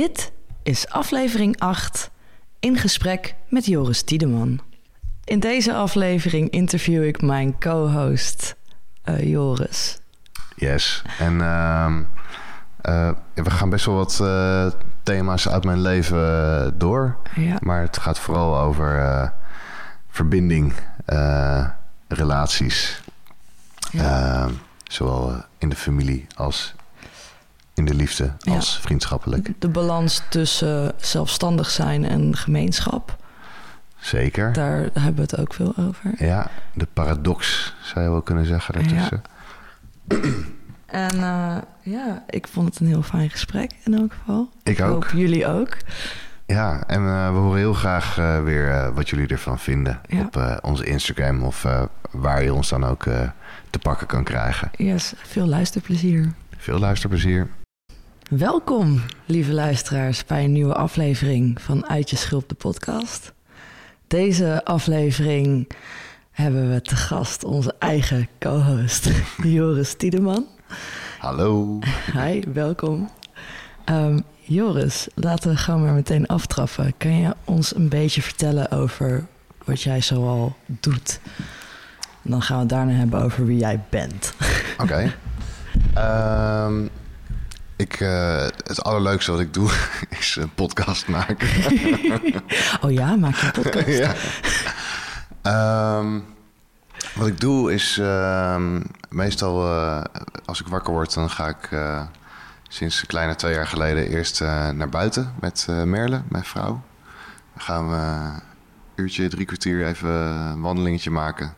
Dit is aflevering 8 in gesprek met Joris Tiedeman. In deze aflevering interview ik mijn co-host uh, Joris. Yes, en uh, uh, we gaan best wel wat uh, thema's uit mijn leven door. Ja. Maar het gaat vooral over verbinding, relaties. Ja. Ehm, zowel in de familie als in de liefde Ja. als vriendschappelijk. De balans tussen zelfstandig zijn en gemeenschap. Zeker. Daar hebben we het ook veel over. Ja, de paradox zou je wel kunnen zeggen daartussen. En eh, ja, ik vond het een heel fijn gesprek in elk geval. Ik ook. hoop jullie ook. Ja, en eh, we horen heel graag eh, weer wat jullie ervan vinden Ja. op onze Instagram of waar je ons dan ook te pakken kan krijgen. Yes, veel luisterplezier. Veel luisterplezier. Welkom, lieve luisteraars, bij een nieuwe aflevering van Uit je Schulp, de podcast. Deze aflevering hebben we te gast onze eigen co-host, Joris Tiedeman. Hallo. Hi, welkom. Ehm, Joris, laten we gewoon maar meteen aftrappen. Kan je ons een beetje vertellen over wat jij zoal doet? En dan gaan we het daarna hebben over wie jij bent. Oké. Ehm, ik, eh, het allerleukste wat ik doe is een podcast maken. Oh ja, maak je een podcast? ja. Ehm, wat ik doe is ehm, meestal eh, als ik wakker word, dan ga ik eh, sinds een kleine twee jaar geleden eerst eh, naar buiten met eh, Merle, mijn vrouw. Dan gaan we een uurtje, drie kwartier even een wandelingetje maken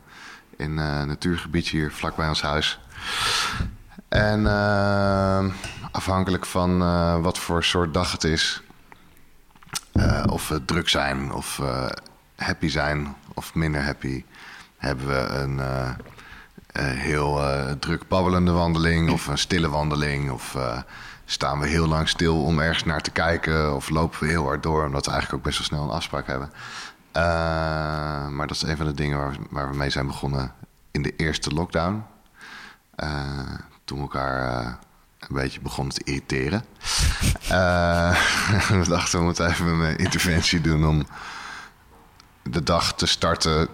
in eh, een natuurgebiedje hier vlakbij ons huis. En ehm, afhankelijk van eh, wat voor soort dag het is, eh, of we druk zijn of eh, happy zijn of minder happy, hebben we een heel druk babbelende wandeling of een stille wandeling. Of staan we heel lang stil om ergens naar te kijken of lopen we heel hard door omdat we eigenlijk ook best wel snel een afspraak hebben. Maar dat is een van de dingen waar we, waar we mee zijn begonnen in de eerste lockdown. Toen we elkaar een beetje begonnen te irriteren. Eh, we dachten, we moeten even een interventie doen om de dag te starten.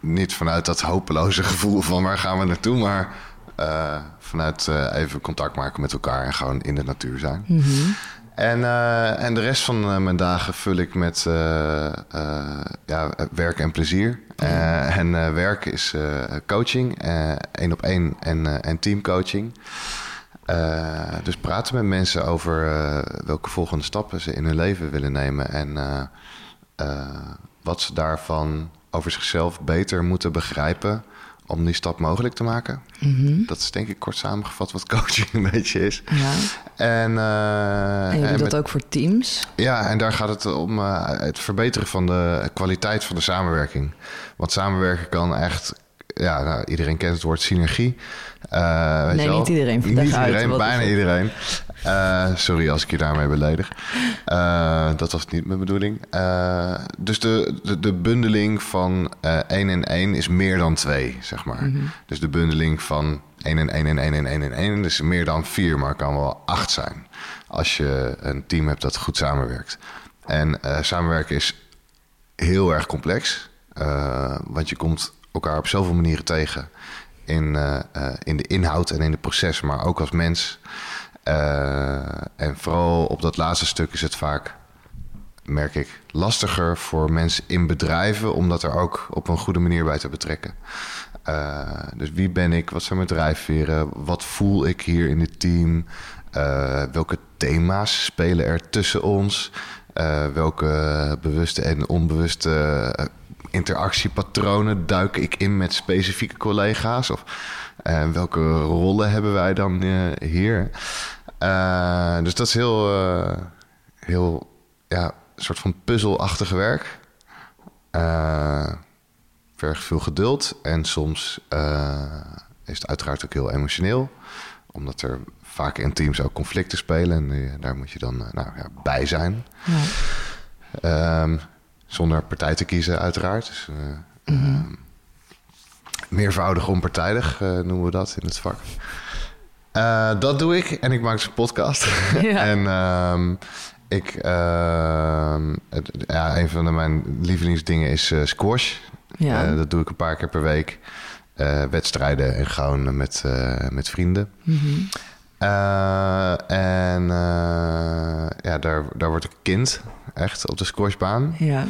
Niet vanuit dat hopeloze gevoel van waar gaan we naartoe, maar eh, vanuit eh, even contact maken met elkaar en gewoon in de natuur zijn. En, eh, en de rest van mijn dagen vul ik met ja, werk en plezier. En werk is coaching, één op één en, en teamcoaching. Eh, dus praten met mensen over eh, welke volgende stappen ze in hun leven willen nemen en eh, wat ze daarvan over zichzelf beter moeten begrijpen om die stap mogelijk te maken. Dat is denk ik kort samengevat wat coaching een beetje is. Ja. En, eh, En je doet dat ook voor teams? ja, en daar gaat het om het verbeteren van de kwaliteit van de samenwerking. Want samenwerken kan echt, ja, nou, iedereen kent het woord synergie. Eh, weet Nee, je wel. niet iedereen. Niet uit, iedereen, bijna iedereen. Eh, sorry als ik je daarmee beledig. Eh, dat was niet mijn bedoeling. Dus de, de, de bundeling van eh 1 en 1 is meer dan 2, zeg maar. Mhm. Dus de bundeling van 1 en 1 en 1 en 1 en 1 is meer dan 4, maar kan wel 8 zijn. Als je een team hebt dat goed samenwerkt. En samenwerken is heel erg complex. want je komt elkaar op zoveel manieren tegen. In, eh, eh, in de inhoud en in het proces, maar ook als mens. Eh, en vooral op dat laatste stuk is het vaak, merk ik, lastiger voor mensen in bedrijven om dat er ook op een goede manier bij te betrekken. Dus wie ben ik? Wat zijn mijn drijfveren? Wat voel ik hier in het team? Welke thema's spelen er tussen ons? Welke bewuste en onbewuste interactiepatronen duik ik in met specifieke collega's? Of welke rollen hebben wij dan hier? dus dat is heel, heel ja, soort van puzzelachtig werk vergt veel geduld. En soms is het uiteraard ook heel emotioneel. Omdat er vaak in teams ook conflicten spelen. En daar moet je dan nou, ja, bij zijn. Ja. Um, zonder partij te kiezen, uiteraard. Dus, mm -hmm. meervoudig onpartijdig noemen we dat in het vak. dat doe ik. En ik maak dus een podcast. Ja. en... Um, ik, het, ja, een van de, mijn lievelingsdingen is squash. Ja. Dat doe ik een paar keer per week. Wedstrijden en gewoon met, met vrienden. Mm -hmm. En ja, daar, daar wordt ik kind, echt, op de squashbaan. Ja.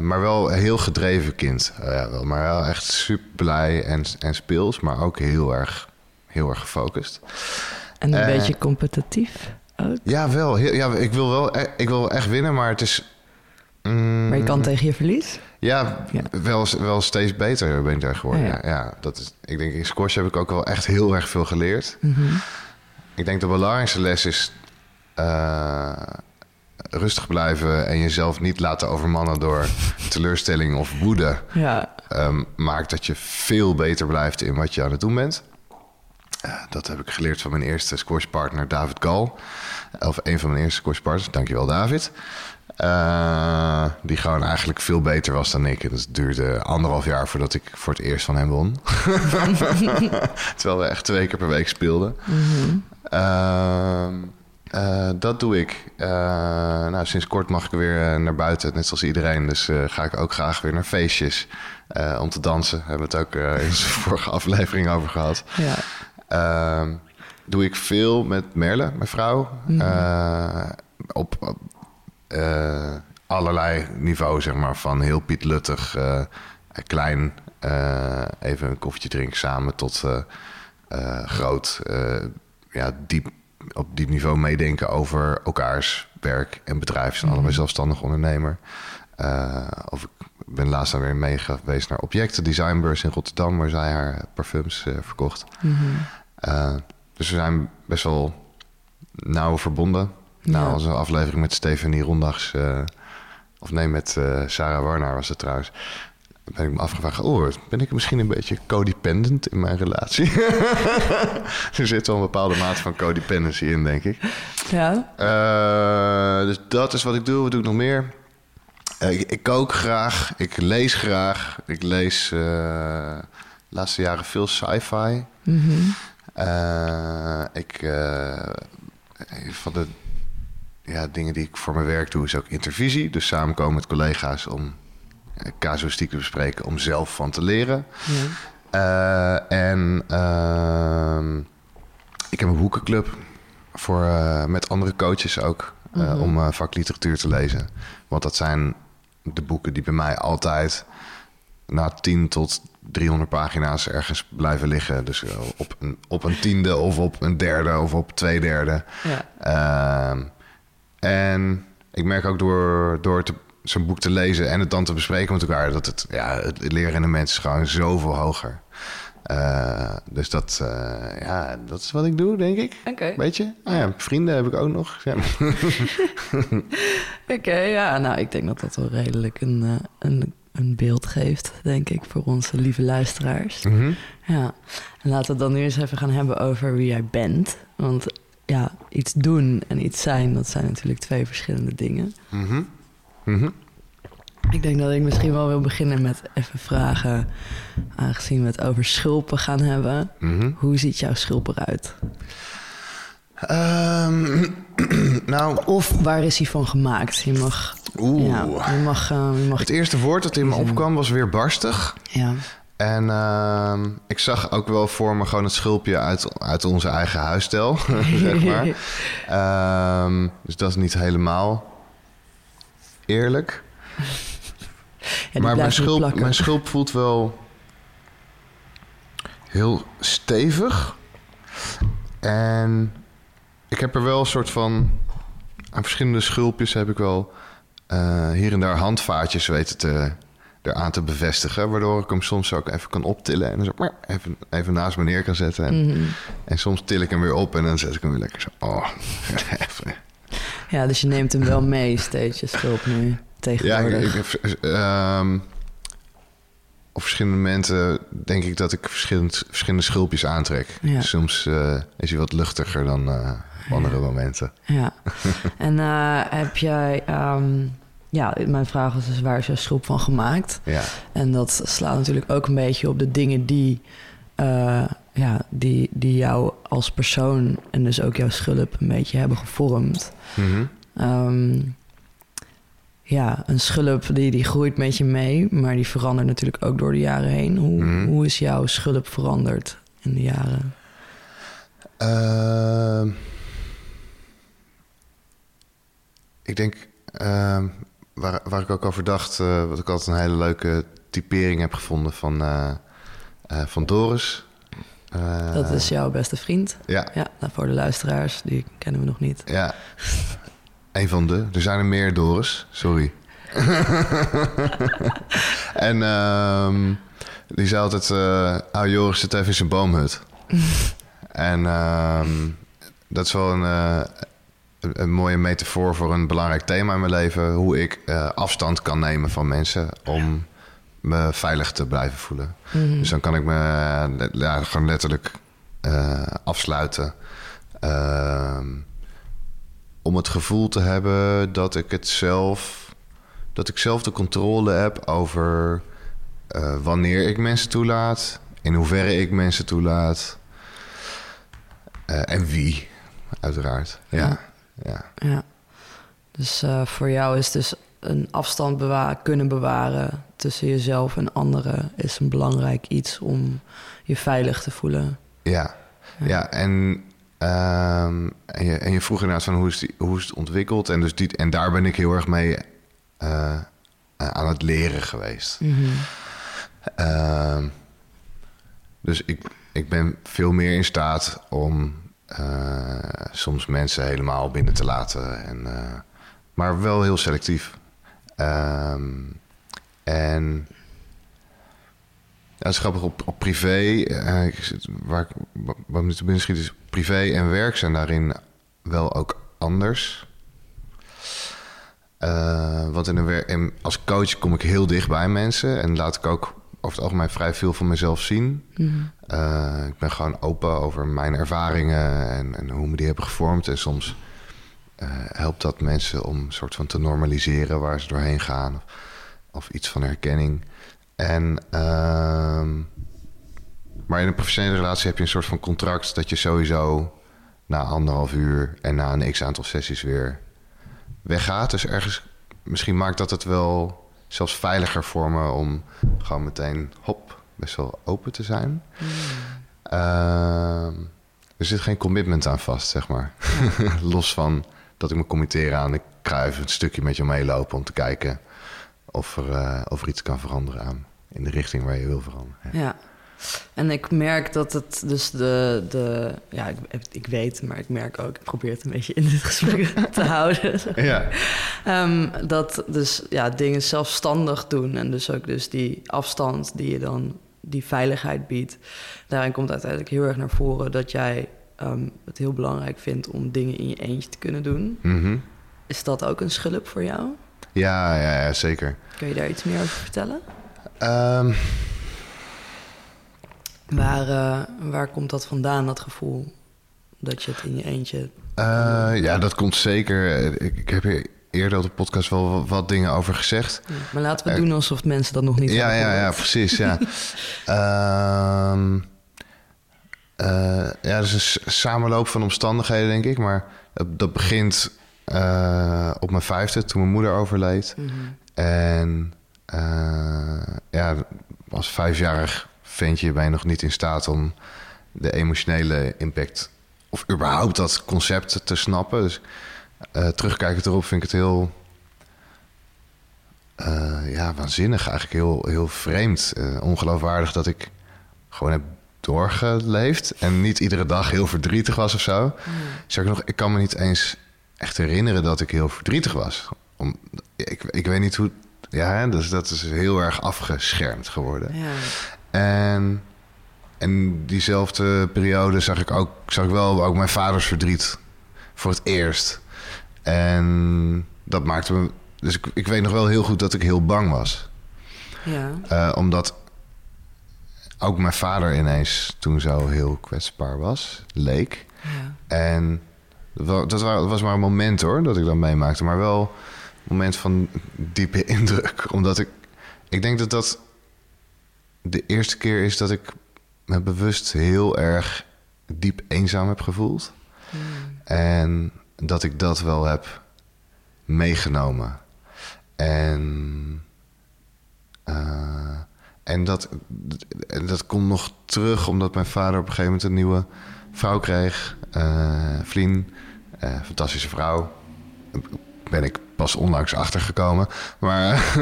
maar wel een heel gedreven kind. ja, wel, maar wel echt super blij en, en speels, maar ook heel erg, heel erg gefocust. En een beetje competitief ook? Ja, wel. Heel, ja, ik, wil wel e-, ik wil echt winnen, maar het is... Mm, maar je kan tegen je verlies? Ja, Wel, wel steeds beter ben ik daar geworden. Ja, ja. dat is, ik denk in squash heb ik ook wel echt heel erg veel geleerd. Mhm. Ik denk de belangrijkste les is uh, rustig blijven en jezelf niet laten overmannen door teleurstelling of woede. Ja. Um, maakt dat je veel beter blijft in wat je aan het doen bent. Uh, dat heb ik geleerd van mijn eerste squashpartner David Gal. Of een van mijn eerste squashpartners. Dankjewel David. Uh, die gewoon eigenlijk veel beter was dan ik. Dus het duurde anderhalf jaar voordat ik voor het eerst van hem won. Terwijl we echt twee keer per week speelden. Mm -hmm. Uh, dat doe ik. nou, sinds kort mag ik weer naar buiten, net zoals iedereen. Dus ga ik ook graag weer naar feestjes om te dansen. Daar hebben we het ook in de vorige aflevering over gehad. Ja. Ehm, doe ik veel met Merle, mijn vrouw. Mm -hmm. op, op allerlei niveaus, zeg maar. Van heel Piet Luttig, uh, klein, even een koffietje drinken samen, tot groot, diep, op diep niveau meedenken over elkaars werk en bedrijf. Zijn allebei mhm. zelfstandig ondernemer. of ik ben laatst dan weer mee geweest naar Objecten Designbeurs in Rotterdam, waar zij haar parfums verkocht. Mhm. dus we zijn best wel nauw verbonden. Nou, als een aflevering met Stephanie Rondags... Of nee, met Sarah Warner was het trouwens. Ben ik me afgevraagd, oh, ben ik misschien een beetje codependent in mijn relatie? er zit wel een bepaalde mate van codependency in, denk ik. Ja. Uh, dus dat is wat ik doe. Wat doe ik nog meer? Ik, ik, kook graag, ik lees graag. Ik lees de laatste jaren veel sci-fi. Mm -hmm. ik, van de ja, dingen die ik voor mijn werk doe, is ook intervisie. Dus samenkomen met collega's om eh, casuïstiek te bespreken, om zelf van te leren. Ja. Uh, en uh, ik heb een boekenclub voor, uh, met andere coaches ook, mm om vakliteratuur te lezen. Want dat zijn de boeken die bij mij altijd na 10 tot 300 pagina's ergens blijven liggen. Dus op een, op een tiende of op een derde of op twee derde. Ja. Ehm, en ik merk ook door, door zo'n boek te lezen en het dan te bespreken met elkaar, dat het, ja, het leren in de mensen is gewoon zoveel hoger. Uh, dus dat, uh, ja, dat is wat ik doe, denk ik. Oké. Weet je? Ah, ja, vrienden heb ik ook nog. Ja. Oké, ja, nou, ik denk dat dat wel redelijk een, uh, een, een beeld geeft, denk ik, voor onze lieve luisteraars. Mm -hmm. Ja, en laten we het dan nu eens even gaan hebben over wie jij bent. Want ja, iets doen en iets zijn, dat zijn natuurlijk twee verschillende dingen. Mm -hmm. Ik denk dat ik misschien wel wil beginnen met even vragen, aangezien we het over schulpen gaan hebben. Mm Hoe ziet jouw schulp eruit? Um, nou, of waar is hij van gemaakt? Je mag. Oeh. Ja, je mag, uh, je mag het eerste woord dat in me opkwam was weer barstig. Ja. En ehm, ik zag ook wel voor me gewoon het schulpje uit, uit onze eigen huisstijl, zeg maar. Ehm, dus dat is niet helemaal eerlijk. Ja, maar mijn schulp, mijn schulp voelt wel heel stevig. En ik heb er wel een soort van... Aan verschillende schulpjes heb ik wel eh, hier en daar handvaatjes weten te, eraan te bevestigen. Waardoor ik hem soms ook even kan optillen. En dan zo maar even, even naast me neer kan zetten. En, Mhm. en soms til ik hem weer op en dan zet ik hem weer lekker zo... Oh, even. Ja, dus je neemt hem wel mee steeds, je schulp nu, Ja, ik, tegenwoordig. ik, heb, ehm, op verschillende momenten denk ik dat ik verschillend, verschillende schulpjes aantrek. Ja. Soms eh, is hij wat luchtiger dan eh, op andere momenten. Ja. en eh, heb jij... ehm, ja, mijn vraag was dus waar is jouw schulp van gemaakt? Ja, En dat slaat natuurlijk ook een beetje op de dingen die, ja, die, die jou als persoon en dus ook jouw schulp een beetje hebben gevormd. Mhm. Ehm, ja, een schulp die, die groeit met je mee, maar die verandert natuurlijk ook door de jaren heen. Hoe, Mhm. hoe is jouw schulp veranderd in de jaren? Ehm, ik denk, ehm, waar, waar ik ook over dacht, eh, wat ik altijd een hele leuke typering heb gevonden van, eh, eh, van Doris. Eh, Dat is jouw beste vriend. Ja, Ja, nou, voor de luisteraars, die kennen we nog niet. Ja, een van de. Er zijn er meer, Doris. Sorry. en ehm, die zei altijd... eh ah, Joris zit even in zijn boomhut. en ehm, dat is wel een, eh, een, een mooie metafoor voor een belangrijk thema in mijn leven. Hoe ik afstand kan nemen van mensen om me veilig te blijven voelen. Mhm. Dus dan kan ik me ja, gewoon letterlijk eh, afsluiten. Ehm, om het gevoel te hebben dat ik het zelf, dat ik zelf de controle heb over eh, wanneer ik mensen toelaat, in hoeverre ik mensen toelaat eh, en wie, uiteraard. Ja, ja. Ja. Dus voor jou is dus een afstand bewa- kunnen bewaren tussen jezelf en anderen is een belangrijk iets om je veilig te voelen. Ja, ja. en, ehm, en, je, en je vroeg inderdaad van hoe is, die, hoe is het ontwikkeld. En, dus die, en daar ben ik heel erg mee eh, eh, aan het leren geweest. Ehm, dus ik, ik ben veel meer in staat om eh, soms mensen helemaal binnen te laten. En, maar wel heel selectief. Ehm, en het is grappig, op, op privé, eh, ik zit- waar ik, wat me te binnen schiet, is privé en werk zijn daarin wel ook anders. Eh, want in een in- als coach kom ik heel dicht bij mensen en laat ik ook over het algemeen vrij veel van mezelf zien. Eh, ik ben gewoon open over mijn ervaringen en, en hoe me die hebben gevormd. En soms eh, helpt dat mensen om een soort van te normaliseren waar ze doorheen gaan. Of, of iets van herkenning. En, ehm, maar in een professionele relatie heb je een soort van contract dat je sowieso na anderhalf uur en na een x aantal sessies weer weggaat. Dus ergens, misschien maakt dat het wel zelfs veiliger voor me om gewoon meteen, hop, best wel open te zijn. Ehm, er zit geen commitment aan vast, zeg maar. Los van dat ik me committeer aan, ik ga even een stukje met je meelopen om te kijken of er, eh, of er iets kan veranderen aan in de richting waar je wil veranderen. Ja. Ja. En ik merk dat het dus de... de ja, ik, ik weet, maar ik merk ook... Ik probeer het een beetje in dit gesprek te houden. Ja. Ehm, dat dus ja, dingen zelfstandig doen en dus ook dus die afstand die je dan die veiligheid biedt. Daarin komt uiteindelijk heel erg naar voren dat jij ehm, het heel belangrijk vindt om dingen in je eentje te kunnen doen. Mhm. Is dat ook een schulp voor jou? ja, ja, ja, zeker. Kun je daar iets meer over vertellen? Ehm, Waar, eh, waar komt dat vandaan, dat gevoel dat je het in je eentje... eh, ja, dat komt zeker. Ik, ik heb hier eerder op de podcast wel wat, dingen over gezegd. Maar laten we doen alsof mensen dat nog niet Ja, hebben ja, ja, precies. Ja. Ehm, eh, ja, dat is een samenloop van omstandigheden, denk ik. Maar dat, begint eh, op mijn vijfde, toen mijn moeder overleed. Mhm. En eh, ja, als vijfjarig ventje ben je nog niet in staat om de emotionele impact... of überhaupt dat concept te snappen. Dus uh, terugkijkend erop vind ik het heel... Uh, ja, waanzinnig. Eigenlijk heel, heel vreemd. Uh, ongeloofwaardig dat ik gewoon heb doorgeleefd. En niet iedere dag heel verdrietig was of zo. Mm. Zeg ik nog, ik kan me niet eens echt herinneren dat ik heel verdrietig was. Om, ik, ik weet niet hoe. Ja, dus dat is heel erg afgeschermd geworden. Ja. En, en diezelfde periode zag ik ook, zag ik wel ook mijn vaders verdriet voor het eerst. En dat maakte me. Dus ik, ik weet nog wel heel goed dat ik heel bang was. Ja. Uh, omdat ook mijn vader ineens toen zo heel kwetsbaar was, leek. Ja. En dat was maar een moment hoor, dat ik dat meemaakte. Maar wel een moment van diepe indruk. Omdat ik... Ik denk dat dat de eerste keer is dat ik me bewust heel erg diep eenzaam heb gevoeld. Hmm. En dat ik dat wel heb meegenomen. En... Uh, en dat, dat komt nog terug omdat mijn vader op een gegeven moment een nieuwe vrouw kreeg. Uh, Vlien, uh, fantastische vrouw. Ben ik pas onlangs achtergekomen. Maar,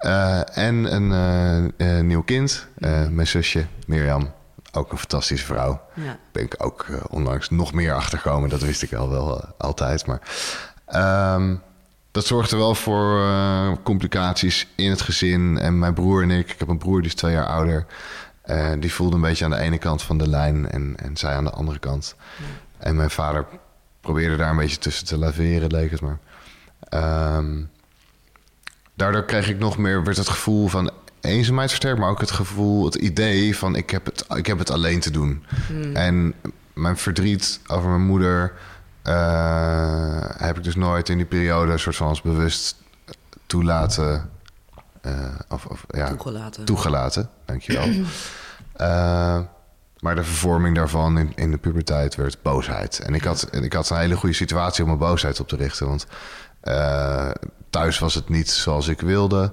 uh, en een nieuw kind, mijn zusje Mirjam. Ook een fantastische vrouw. Ja. Ben ik ook onlangs nog meer achtergekomen. Dat wist ik al wel altijd. Maar um, dat zorgde wel voor uh, complicaties in het gezin. En mijn broer en ik, ik heb een broer die is twee jaar ouder. Uh, die voelde een beetje aan de ene kant van de lijn en, en zij aan de andere kant. En mijn vader probeerde daar een beetje tussen te laveren, leek het maar. Um, daardoor kreeg ik nog meer, werd het gevoel van eenzaamheid versterkt, maar ook het gevoel, het idee van ik heb het, ik heb het alleen te doen. Hmm. En mijn verdriet over mijn moeder uh, heb ik dus nooit in die periode een soort van als bewust toelaten. Uh, of, of, ja, toegelaten. Toegelaten, dankjewel. uh, maar de vervorming daarvan in, in de puberteit werd boosheid. En ik had, ik had een hele goede situatie om mijn boosheid op te richten. Want thuis was het niet zoals ik wilde.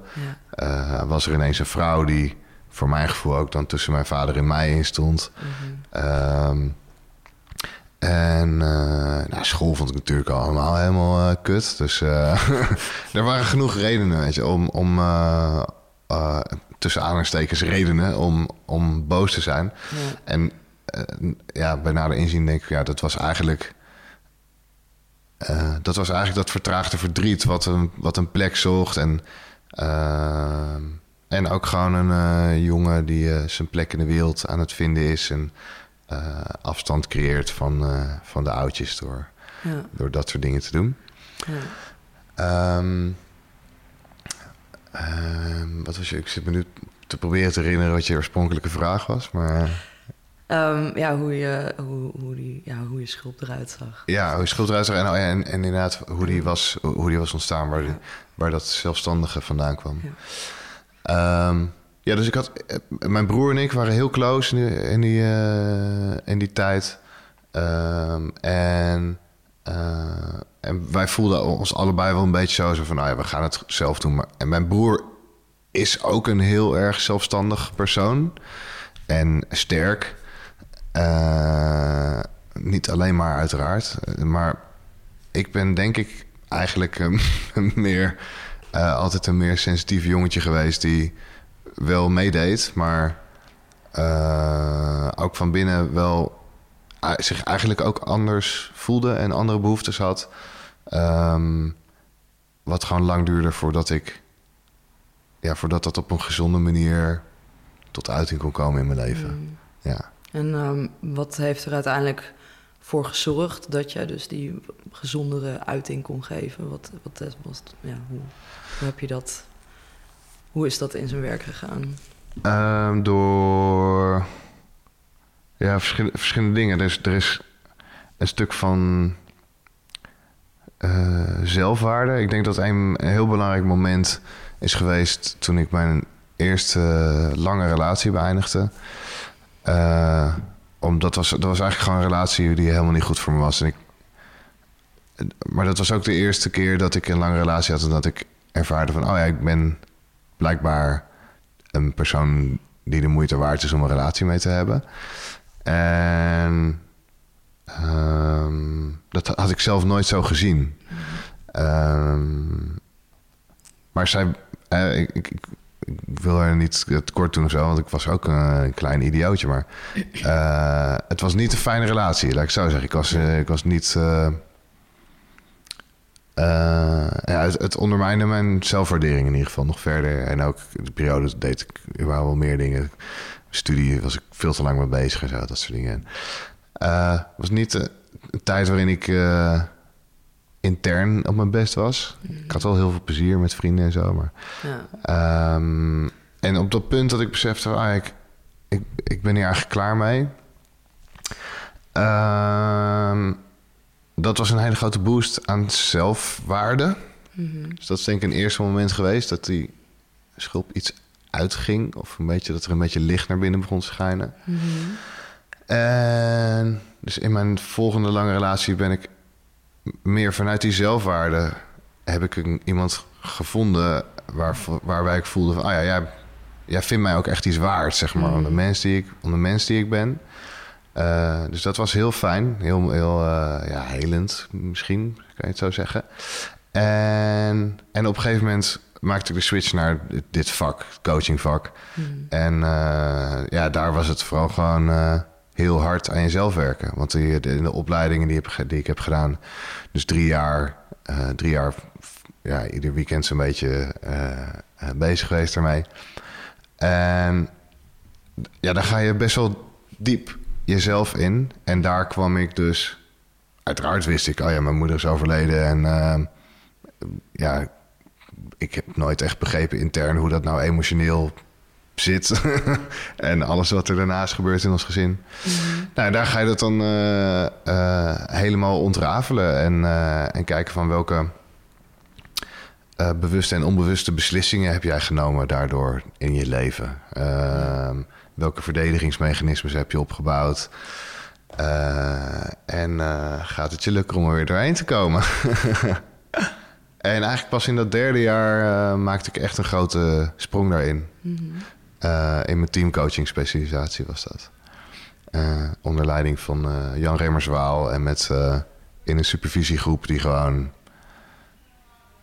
Ja. was er ineens een vrouw die voor mijn gevoel ook dan tussen mijn vader en mij in stond. Mm en uh, nou, school vond ik natuurlijk allemaal helemaal uh, kut. Dus uh, er waren genoeg redenen weet je, om, om tussen aanhalingstekens redenen om, om boos te zijn. Ja. En ja, bij nader inzien denk ik, ja, dat was eigenlijk... dat was eigenlijk dat vertraagde verdriet wat een, wat een plek zocht. En, en ook gewoon een jongen die zijn plek in de wereld aan het vinden is. En uh, afstand creëert van, uh, van de oudjes door, ja. door dat soort dingen te doen. Ja. Um, um, wat was je? Ik zit me nu te proberen te herinneren wat je oorspronkelijke vraag was, maar. Um, ja, hoe je, hoe, hoe, die, ja, hoe je schulp eruit zag. Ja, hoe je schulp eruit zag. En, oh en, en, inderdaad, hoe die was, hoe die was ontstaan, waar, die, waar dat zelfstandige vandaan kwam. Ja. Ja, dus ik had. Eh, mijn broer en ik waren heel close in die, in die, in die tijd. Um, en, uh, en wij voelden ons allebei wel een beetje zo, van: nou ja, we gaan het zelf doen. Maar, en mijn broer is ook een heel erg zelfstandig persoon en sterk. Niet alleen maar, uiteraard. Maar ik ben denk ik eigenlijk een, meer, altijd een meer sensitief jongetje geweest die wel meedeed, maar uh, ook van binnen wel zich eigenlijk ook anders voelde en andere behoeftes had. Um, wat gewoon lang duurde voordat ik, ja, voordat dat op een gezonde manier tot uiting kon komen in mijn leven. Mm. Ja. En um, wat heeft er uiteindelijk voor gezorgd dat jij dus die gezondere uiting kon geven? Wat, wat was, ja, hoe, hoe heb je dat hoe is dat in zijn werk gegaan? Um, door ja, verschillende, dingen. Er is, er is een stuk van uh, zelfwaarde. Ik denk dat een, heel belangrijk moment is geweest toen ik mijn eerste lange relatie beëindigde. Uh, omdat was, dat was eigenlijk gewoon een relatie die helemaal niet goed voor me was. En ik, maar dat was ook de eerste keer dat ik een lange relatie had en dat ik ervaarde van, oh ja, ik ben blijkbaar een persoon die de moeite waard is om een relatie mee te hebben. En ehm, dat had ik zelf nooit zo gezien. Ehm, maar zij, eh, ik, ik, ik wil er niet het kort doen of zo, want ik was ook een, klein idiootje. Maar eh, het was niet een fijne relatie, laat ik zo zeggen. Ik was, eh, ik was niet. Eh, ja, het, het ondermijnde mijn zelfwaardering in ieder geval nog verder. En ook de periode deed ik überhaupt wel meer dingen. Studie was ik veel te lang mee bezig en zo, dat soort dingen. Eh, Het was niet eh, een tijd waarin ik eh, intern op mijn best was. Ik had wel heel veel plezier met vrienden en zo, maar... Ja. Ehm, en op dat punt dat ik besefte, ah, ik, ik, ik ben hier eigenlijk klaar mee. Ehm, dat was een hele grote boost aan zelfwaarde. Dus dat is denk ik een eerste moment geweest dat die schulp iets uitging. Of een beetje, dat er een beetje licht naar binnen begon te schijnen. En dus in mijn volgende lange relatie ben ik meer vanuit die zelfwaarde heb ik een, iemand gevonden waar, waarbij ik voelde van, ah ja, jij, jij vindt mij ook echt iets waard, zeg maar, om de mens die ik, om de mens die ik ben. Eh, dus dat was heel fijn, heel, heel eh, ja, helend misschien, kan je het zo zeggen. En, en op een gegeven moment maakte ik de switch naar dit, vak, het coachingvak. En eh, ja, daar was het vooral gewoon heel hard aan jezelf werken. Want die, de, de opleidingen die, heb, ge- die ik heb gedaan, dus drie jaar, drie jaar, ja, ieder weekend zo'n beetje bezig geweest daarmee. En ja, daar ga je best wel diep jezelf in. En daar kwam ik dus... Uiteraard wist ik, oh ja, mijn moeder is overleden. En ehm, ja, ik heb nooit echt begrepen intern hoe dat nou emotioneel zit. en alles wat er daarna is gebeurd in ons gezin. Nou, daar ga je dat dan eh, eh, helemaal ontrafelen. En, eh, en kijken van welke bewuste en onbewuste beslissingen heb jij genomen daardoor in je leven. Welke verdedigingsmechanismes heb je opgebouwd? Eh, en eh, gaat het je lukken om er weer doorheen te komen? en eigenlijk pas in dat derde jaar eh, maakte ik echt een grote sprong daarin. Eh, in mijn teamcoaching specialisatie was dat. Onder leiding van Jan Remmerswaal en met in een supervisiegroep die gewoon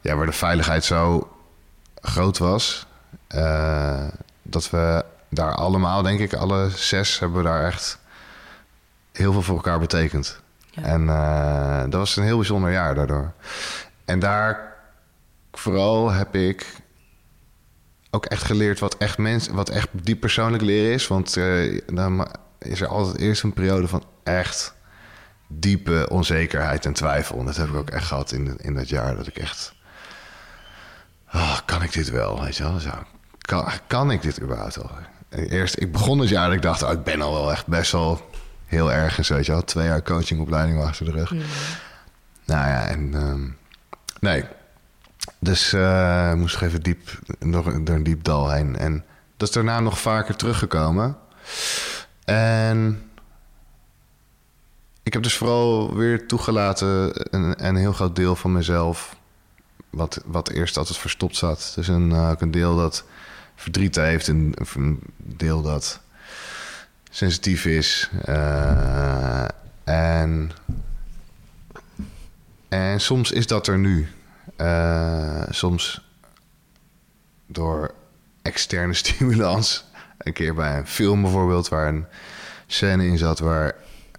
ja, waar de veiligheid zo groot was, dat we daar allemaal, denk ik, alle zes hebben we daar echt heel veel voor elkaar betekend. Ja. En eh, dat was een heel bijzonder jaar daardoor. En daar vooral heb ik ook echt geleerd wat echt mens, wat echt diep persoonlijk leren is. Want eh, dan is er altijd eerst een periode van echt diepe onzekerheid en twijfel. En dat heb ik ook echt gehad in, in dat jaar. Dat ik echt. ah, kan ik dit wel? Weet je wel? Zo, kan, kan ik dit überhaupt wel? Eerst, ik begon het jaar dat ik dacht, oh, ik ben al wel echt best wel heel ergens, weet je wel. Twee jaar coachingopleiding achter de rug. Nou ja, en ehm, nee. Dus eh, ik moest nog even diep, nog door een diep dal heen. En dat is daarna nog vaker teruggekomen. En ik heb dus vooral weer toegelaten een, een heel groot deel van mezelf... wat, wat eerst altijd verstopt zat. Dus een, eh, ook een deel dat verdriet heeft, een, een deel dat sensitief is. eh, en, en soms is dat er nu. Eh, soms door externe stimulans. Een keer bij een film bijvoorbeeld, waar een scène in zat waar,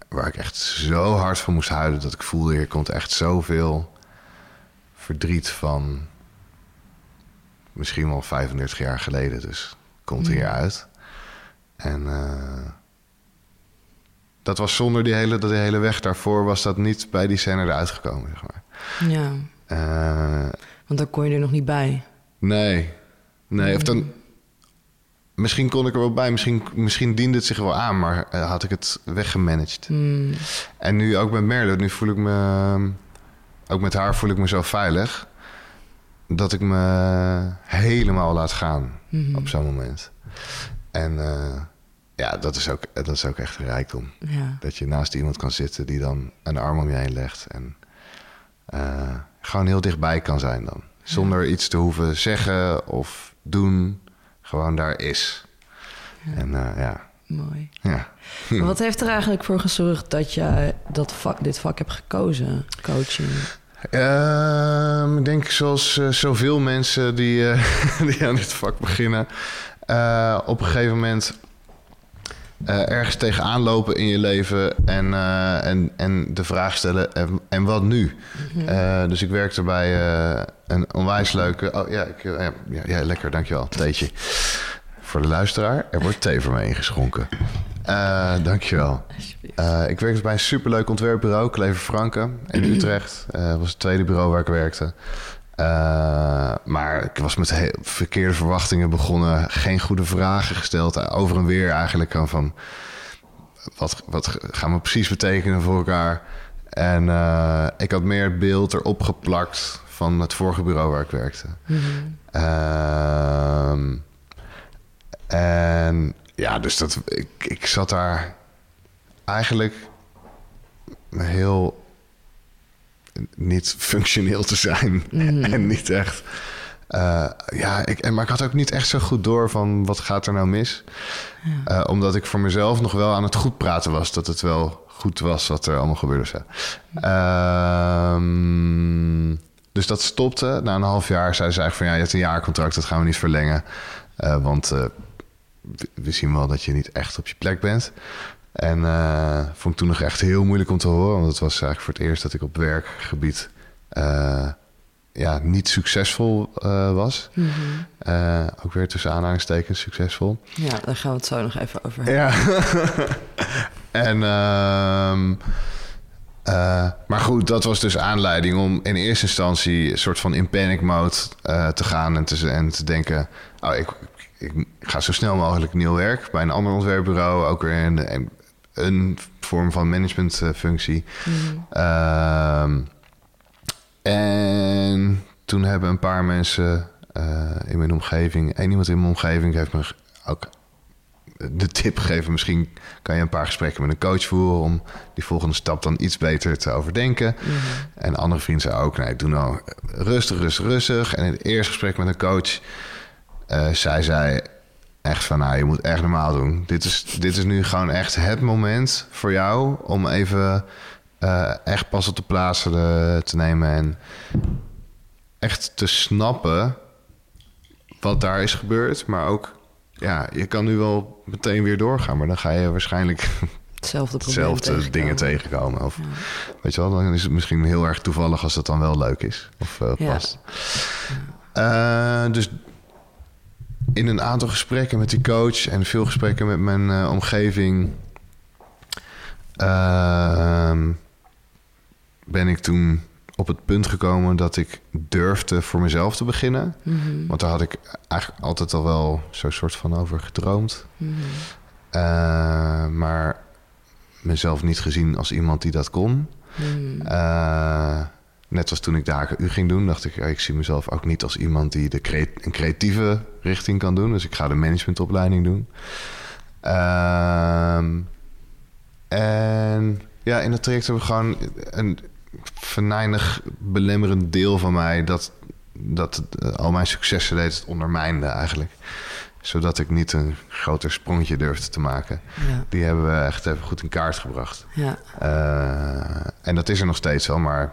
waar ik echt zo hard van moest huilen dat ik voelde, hier komt echt zoveel verdriet van misschien wel 35 jaar geleden. Dus komt hier uit. En eh, dat was zonder die hele, dat die hele weg daarvoor was dat niet bij die scène eruit gekomen, zeg maar. Ja, Eh, want dan kon je er nog niet bij. nee. Nee, of dan... Misschien kon ik er wel bij, misschien, misschien diende het zich wel aan, maar eh, had ik het weggemanaged. Hmm. En nu ook met Merle, nu voel ik me... Ook met haar voel ik me zo veilig... dat ik me helemaal laat gaan op zo'n moment. En eh, ja, dat is, ook, dat is ook echt een rijkdom. Ja. Dat je naast iemand kan zitten die dan een arm om je heen legt. En eh, gewoon heel dichtbij kan zijn dan. Zonder iets te hoeven zeggen of doen. Gewoon daar is. En eh, ja, Mooi. ja. Maar wat heeft er eigenlijk voor gezorgd dat je dat vak, dit vak hebt gekozen? Coaching. Ehm, ik denk zoals eh, zoveel mensen die, eh, die aan dit vak beginnen... eh, op een gegeven moment ergens tegenaan lopen in je leven... en, en, en de vraag stellen, en, en wat nu? Eh, dus ik werkte bij een onwijs leuke... Oh ja, ik, ja, ja, lekker, dankjewel. Theetje. Voor de luisteraar, er wordt thee voor me ingeschonken. Dankjewel. Eh, ik werkte bij een superleuk ontwerpbureau, Klever Franken, in Utrecht. Eh, dat was het tweede bureau waar ik werkte. Eh, maar ik was met heel verkeerde verwachtingen begonnen. Geen goede vragen gesteld. Over en weer eigenlijk van... Wat, wat gaan we precies betekenen voor elkaar? En ik had meer het beeld erop geplakt van het vorige bureau waar ik werkte. Ehm, en ja, dus dat, ik, ik zat daar eigenlijk heel niet functioneel te zijn. en niet echt. eh, ja, ik, en, maar ik had ook niet echt zo goed door van wat gaat er nou mis. Eh, omdat ik voor mezelf nog wel aan het goed praten was. Dat het wel goed was wat er allemaal gebeurde. Ehm, dus dat stopte. Na een half jaar zei ze eigenlijk van... ja, je hebt een jaarcontract, dat gaan we niet verlengen. Eh, want we zien wel dat je niet echt op je plek bent. En eh, vond ik toen nog echt heel moeilijk om te horen. Want het was eigenlijk voor het eerst dat ik op werkgebied... eh, ja, niet succesvol eh, was. Eh, ook weer tussen aanhalingstekens succesvol. Ja, daar gaan we het zo nog even over hebben. Ja. en, ehm, eh, maar goed, dat was dus aanleiding om in eerste instantie een soort van in panic mode te gaan en te, en te denken: oh, ik, ik ga zo snel mogelijk nieuw werk bij een ander ontwerpbureau, ook weer in een, een vorm van managementfunctie. Ehm, en toen hebben een paar mensen eh, in mijn omgeving, één iemand in mijn omgeving heeft me ook de tip gegeven. Misschien kan je een paar gesprekken met een coach voeren om die volgende stap dan iets beter te overdenken. En andere vrienden zei ook, nee, doe nou rustig, rustig, rustig. En in het eerste gesprek met een coach eh zei zij echt van, nou, je moet echt normaal doen. Dit is, dit is nu gewoon echt het moment voor jou om even eh, echt pas op de plaatsen te, te nemen en echt te snappen wat daar is gebeurd, maar ook ja, je kan nu wel meteen weer doorgaan, maar dan ga je waarschijnlijk Hetzelfde hetzelfde tegenkomen. dingen tegenkomen. Of weet je wel, dan is het misschien heel erg toevallig als dat dan wel leuk is of eh, Ja. past. Eh, dus in een aantal gesprekken met die coach en veel gesprekken met mijn eh, omgeving ehm, ben ik toen op het punt gekomen dat ik durfde voor mezelf te beginnen. Want daar had ik eigenlijk altijd al wel zo'n soort van over gedroomd. Eh, maar mezelf niet gezien als iemand die dat kon. Eh, net als toen ik de HKU ging doen, dacht ik, ik zie mezelf ook niet als iemand die de crea- een creatieve richting kan doen. Dus ik ga de managementopleiding doen. Ehm, en ja, in dat traject hebben we gewoon een venijnig belemmerend deel van mij dat, dat eh, al mijn successen deed het ondermijnde eigenlijk. Zodat ik niet een groter sprongetje durfde te maken. Ja, Die hebben we echt even goed in kaart gebracht. ja. Eh, en dat is er nog steeds wel, maar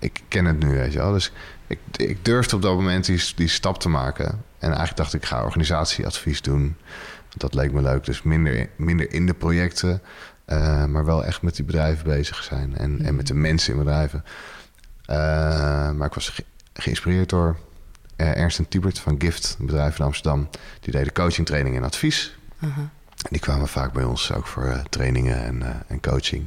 ik ken het nu, weet je wel. Dus ik, ik durfde op dat moment die, die stap te maken. En eigenlijk dacht ik, ga organisatieadvies doen. Dat leek me leuk. Dus minder, minder in de projecten, eh, maar wel echt met die bedrijven bezig zijn. En, en met de mensen in bedrijven. Eh, maar ik was ge- geïnspireerd door eh, Ernst en Tibert van Gift, een bedrijf in Amsterdam. Die deden coaching, training en advies. En die kwamen vaak bij ons ook voor trainingen en, en coaching.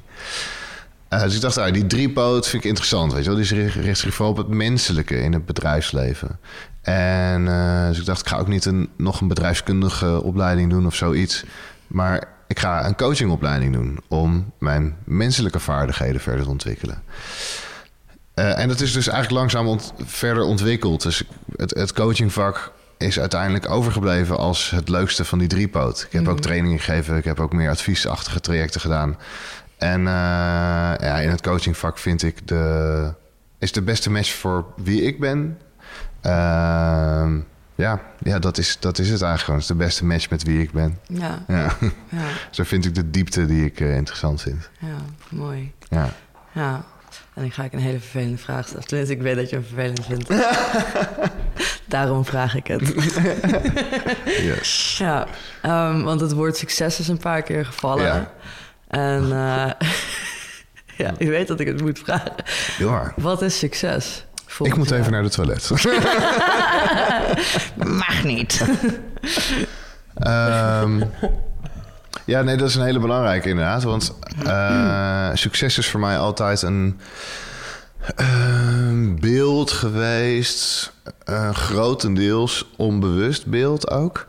Eh, dus ik dacht, ah, die driepoot vind ik interessant. Weet je wel? Die richt richt zich vooral op het menselijke in het bedrijfsleven. En eh, dus ik dacht, ik ga ook niet een, nog een bedrijfskundige opleiding doen of zoiets. Maar ik ga een coachingopleiding doen om mijn menselijke vaardigheden verder te ontwikkelen. Eh, en dat is dus eigenlijk langzaam ont- verder ontwikkeld. Dus het, het coachingvak is uiteindelijk overgebleven als het leukste van die driepoot. Ik heb ook trainingen gegeven, ik heb ook meer adviesachtige trajecten gedaan. En eh, ja, in het coachingvak vind ik de, is de beste match voor wie ik ben. Ehm, ja, ja, dat, is, dat is het eigenlijk gewoon. Het is de beste match met wie ik ben. Ja, Ja. ja, Zo vind ik de diepte die ik eh, interessant vind. ja, mooi. Ja. Ja, en dan ga ik een hele vervelende vraag stellen. Tenminste, ik weet dat je hem vervelend vindt. Daarom vraag ik het. Yes. Ja, ehm, want het woord succes is een paar keer gevallen. Ja. En eh, ja, je weet dat ik het moet vragen. Waar. Wat is succes? Ik moet jou? even naar de toilet. Mag niet. Ehm, ja, nee, dat is een hele belangrijke inderdaad. Want eh, succes is voor mij altijd een ehm, beeld geweest. eh, grotendeels onbewust beeld ook.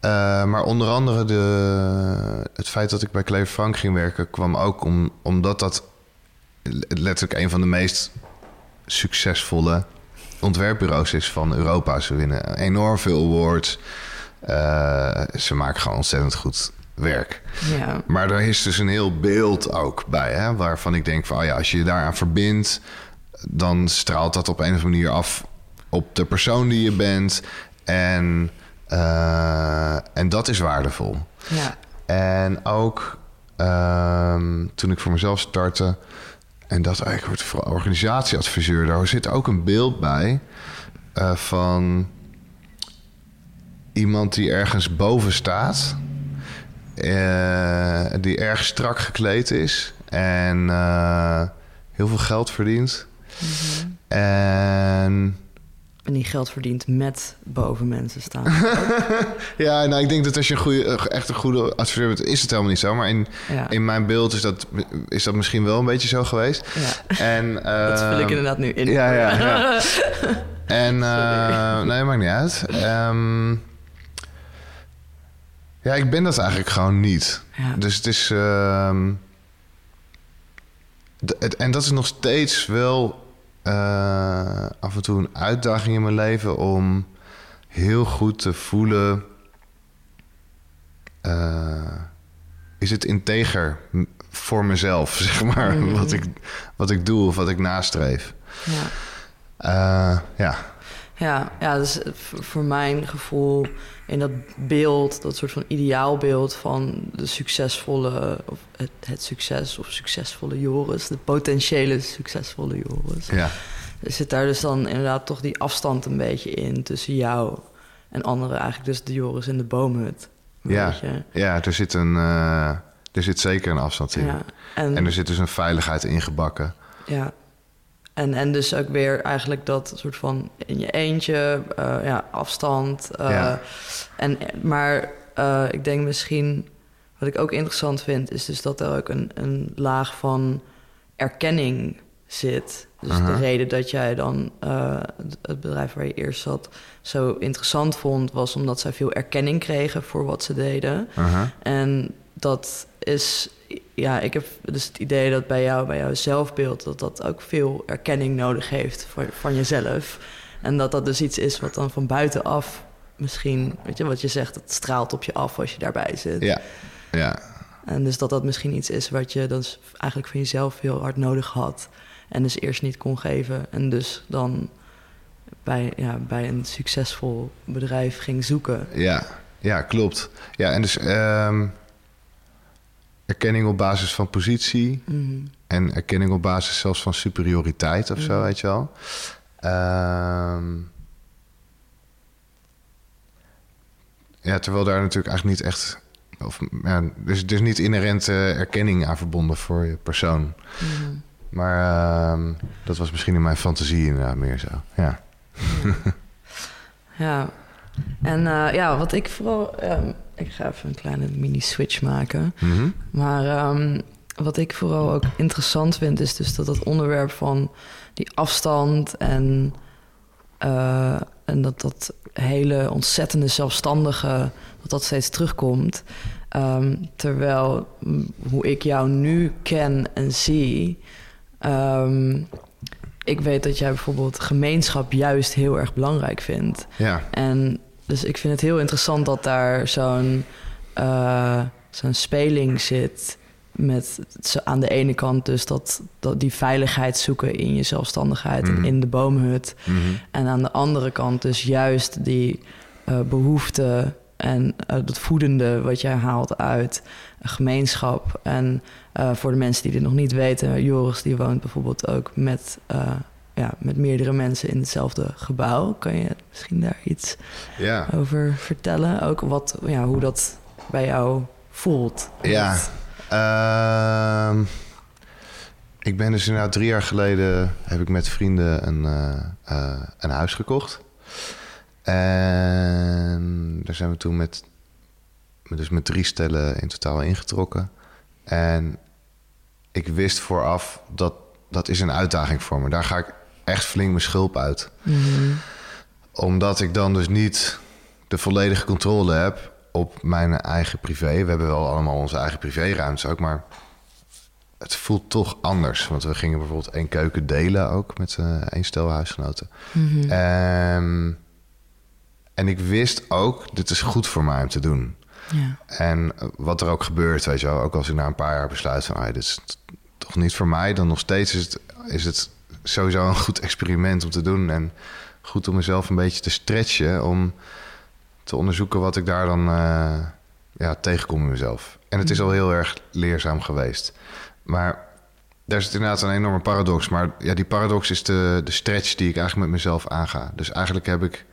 Eh, maar onder andere de, het feit dat ik bij Kleef Frank ging werken... kwam ook om, omdat dat letterlijk een van de meest succesvolle ontwerpbureaus is van Europa. Ze winnen enorm veel awards. Eh, ze maken gewoon ontzettend goed werk. Ja, Maar er is dus een heel beeld ook bij, hè, waarvan ik denk van, oh ja, als je je daaraan verbindt, dan straalt dat op een of andere manier af op de persoon die je bent. En, eh, en dat is waardevol. ja, En ook ehm, toen ik voor mezelf startte, en dat eigenlijk wordt voor organisatieadviseur, daar zit ook een beeld bij eh, van iemand die ergens boven staat, eh, die erg strak gekleed is en heel veel geld verdient. En en die geld verdient met boven mensen staan. Ja, nou, ik denk dat als je een goede, echt een goede adviseur bent, is het helemaal niet zo. Maar in, Ja. in mijn beeld is dat, is dat misschien wel een beetje zo geweest. Ja, En, dat vul ik ehm, inderdaad nu in. Ja, ja, ja. En, eh, nee, maakt niet uit. Ehm, ja, ik ben dat eigenlijk gewoon niet. Ja. Dus het is... ehm, het, en dat is nog steeds wel eh, af en toe een uitdaging in mijn leven... om heel goed te voelen... eh, is het integer voor mezelf, zeg maar, Mhm. wat, ik, wat ik doe of wat ik nastreef. ja. Eh, ja, Ja, ja, dus v- voor mijn gevoel in dat beeld, dat soort van ideaalbeeld van de succesvolle, of het, het succes of succesvolle Joris, de potentiële succesvolle Joris. ja, Er zit daar dus dan inderdaad toch die afstand een beetje in tussen jou en anderen, eigenlijk dus de Joris in de boomhut. Ja. ja er, zit een, eh, er zit zeker een afstand in. Ja. En, En er zit dus een veiligheid ingebakken. Ja. En, en dus ook weer eigenlijk dat soort van in je eentje, eh, ja, afstand. eh, Ja. en, maar eh, ik denk misschien, wat ik ook interessant vind, is dus dat er ook een, een laag van erkenning zit. Dus de reden dat jij dan het- het bedrijf waar je eerst zat zo interessant vond, was omdat zij veel erkenning kregen voor wat ze deden. En dat is, ja, ik heb dus het idee dat bij jou, bij jouw zelfbeeld, dat dat ook veel erkenning nodig heeft voor, van jezelf. En dat dat dus iets is wat dan van buitenaf misschien, weet je, wat je zegt, het straalt op je af als je daarbij zit. Ja, ja, En dus dat dat misschien iets is wat je dan s- eigenlijk van jezelf heel hard nodig had. En dus eerst niet kon geven. En dus dan bij, ja, bij een succesvol bedrijf ging zoeken. ja, ja, klopt. Ja, en dus ehm, erkenning op basis van positie Mhm. en erkenning op basis zelfs van superioriteit of zo, Mhm. weet je wel. Ehm, ja, terwijl daar natuurlijk eigenlijk niet echt. Of, ja, dus, dus niet inherent eh, erkenning aan verbonden voor je persoon. Mhm. Maar ehm, dat was misschien in mijn fantasie inderdaad meer zo. Ja. Ja, en eh, ja, wat ik vooral. ehm, ik ga even een kleine mini-switch maken. Mhm. Maar ehm, wat ik vooral ook interessant vind, is dus dat het onderwerp van die afstand en, eh, en dat dat hele ontzettende zelfstandige, dat dat steeds terugkomt. Ehm, terwijl hoe ik jou nu ken en zie, ehm, ik weet dat jij bijvoorbeeld gemeenschap juist heel erg belangrijk vindt. Ja, En dus ik vind het heel interessant dat daar zo'n eh, zo'n speling zit. Met aan de ene kant dus dat, dat die veiligheid zoeken in je zelfstandigheid Mhm. en in de boomhut. Mhm. En aan de andere kant dus juist die eh, behoefte en uh, dat voedende wat jij haalt uit een gemeenschap. En uh, voor de mensen die dit nog niet weten, Joris die woont bijvoorbeeld ook met, uh, ja, met meerdere mensen in hetzelfde gebouw. Kan je misschien daar iets ja. over vertellen? Ook wat, ja, hoe dat bij jou voelt? Ja, uh, ik ben dus inderdaad drie jaar geleden heb ik met vrienden een, een huis gekocht. En daar zijn we toen met, dus met drie stellen in totaal ingetrokken. En ik wist vooraf dat dat is een uitdaging voor me. Daar ga ik echt flink mijn schulp uit. Mm-hmm. Omdat ik dan dus niet de volledige controle heb op mijn eigen privé. We hebben wel allemaal onze eigen privéruimtes ook, maar het voelt toch anders. Want we gingen bijvoorbeeld één keuken delen ook met uh, één stel huisgenoten. Mm-hmm. En en ik wist ook, dit is goed voor mij om te doen. Ja. En wat er ook gebeurt, weet je wel, ook als ik na een paar jaar besluit van, ah, dit is toch niet voor mij, dan nog steeds is het, is het sowieso een goed experiment om te doen. En goed om mezelf een beetje te stretchen, om te onderzoeken wat ik daar dan uh, ja, tegenkom in mezelf. En het is al heel erg leerzaam geweest. Maar daar zit inderdaad een enorme paradox. Maar ja, die paradox is de, de stretch die ik eigenlijk met mezelf aanga. Dus eigenlijk heb ik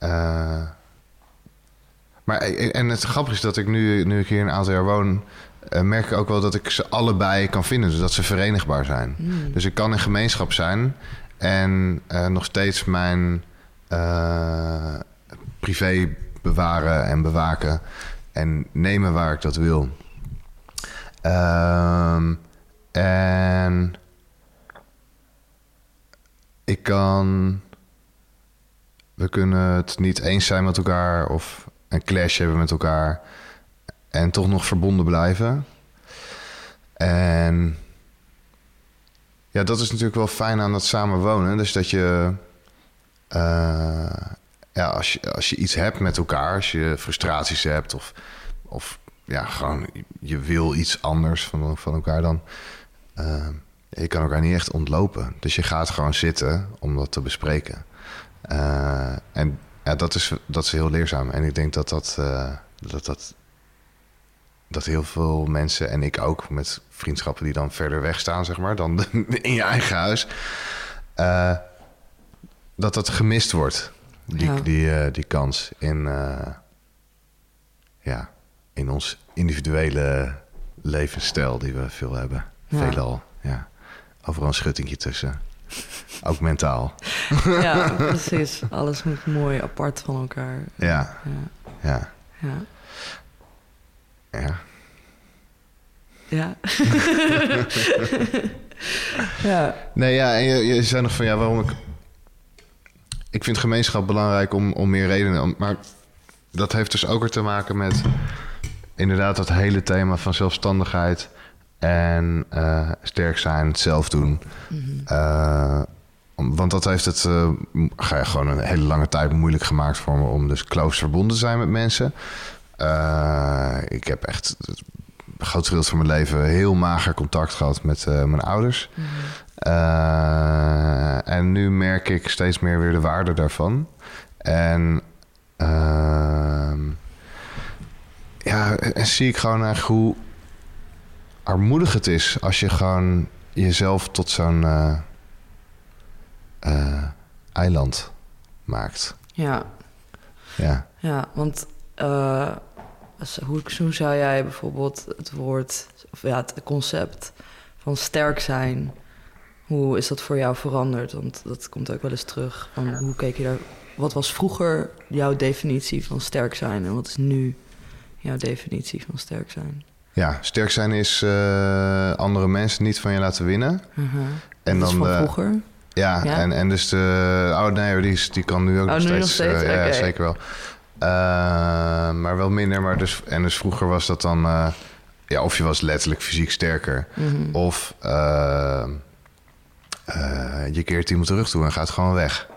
uh, maar en het grappige is dat ik nu, nu ik hier een aantal jaar woon, merk ik ook wel dat ik ze allebei kan vinden, dus dat ze verenigbaar zijn. Mm. Dus ik kan in gemeenschap zijn en uh, nog steeds mijn privé bewaren en bewaken en nemen waar ik dat wil. Ehm, en ik kan we kunnen het niet eens zijn met elkaar of een clash hebben met elkaar en toch nog verbonden blijven. En ja, dat is natuurlijk wel fijn aan het samenwonen. Dus dat je, uh, ja, als je, als je iets hebt met elkaar, als je frustraties hebt of, of ja, gewoon je wil iets anders van, van elkaar, dan uh, je kan elkaar niet echt ontlopen. Dus je gaat gewoon zitten om dat te bespreken. Uh, en ja, dat is, dat is heel leerzaam. En ik denk dat dat, dat, dat, dat heel veel mensen, en ik ook met vriendschappen die dan verder weg staan, zeg maar, dan in je eigen huis, uh, dat dat gemist wordt. Die, Ja. die, die kans in, ja, in ons individuele levensstijl die we veel hebben. Ja. Veelal, ja. Overal een schuttingje tussen. Ook mentaal. ja, precies. Alles moet mooi apart van elkaar. Ja, Ja, ja, ja. Ja. Ja. ja. Nee, ja, en je, je zei nog van ja, waarom ik. Ik vind gemeenschap belangrijk om, om meer redenen. Maar dat heeft dus ook weer te maken met inderdaad dat hele thema van zelfstandigheid en uh, sterk zijn, het zelf doen. Uh, om- want dat heeft het uh, je gewoon een hele lange tijd moeilijk gemaakt voor me om dus close verbonden te zijn met mensen. Uh, ik heb echt het grootste deel van mijn leven heel mager contact gehad met uh, mijn ouders. Uh, en nu merk ik steeds meer weer de waarde daarvan. En ehm, ja, en zie ik gewoon eigenlijk hoe armoedig het is als je gewoon jezelf tot zo'n eh, eh, eiland maakt. Ja. Ja. Ja, want eh, hoe, hoe zou jij bijvoorbeeld het woord, of ja, het concept van sterk zijn, hoe is dat voor jou veranderd? Want dat komt ook wel eens terug. Van hoe keek je daar, wat was vroeger jouw definitie van sterk zijn en wat is nu jouw definitie van sterk zijn? ja, sterk zijn is eh, andere mensen niet van je laten winnen. Mhm. En dat is dan van vroeger. Ja, Ja? En, en dus de oh nee, die, kan nu ook Oh, nog nu steeds. nog steeds? eh, ja, zeker wel. Eh, maar wel minder. Maar dus, en dus vroeger was dat dan... eh, ja, of je was letterlijk fysiek sterker. Mhm. Of eh, eh, je keert iemand terug toe en gaat gewoon weg.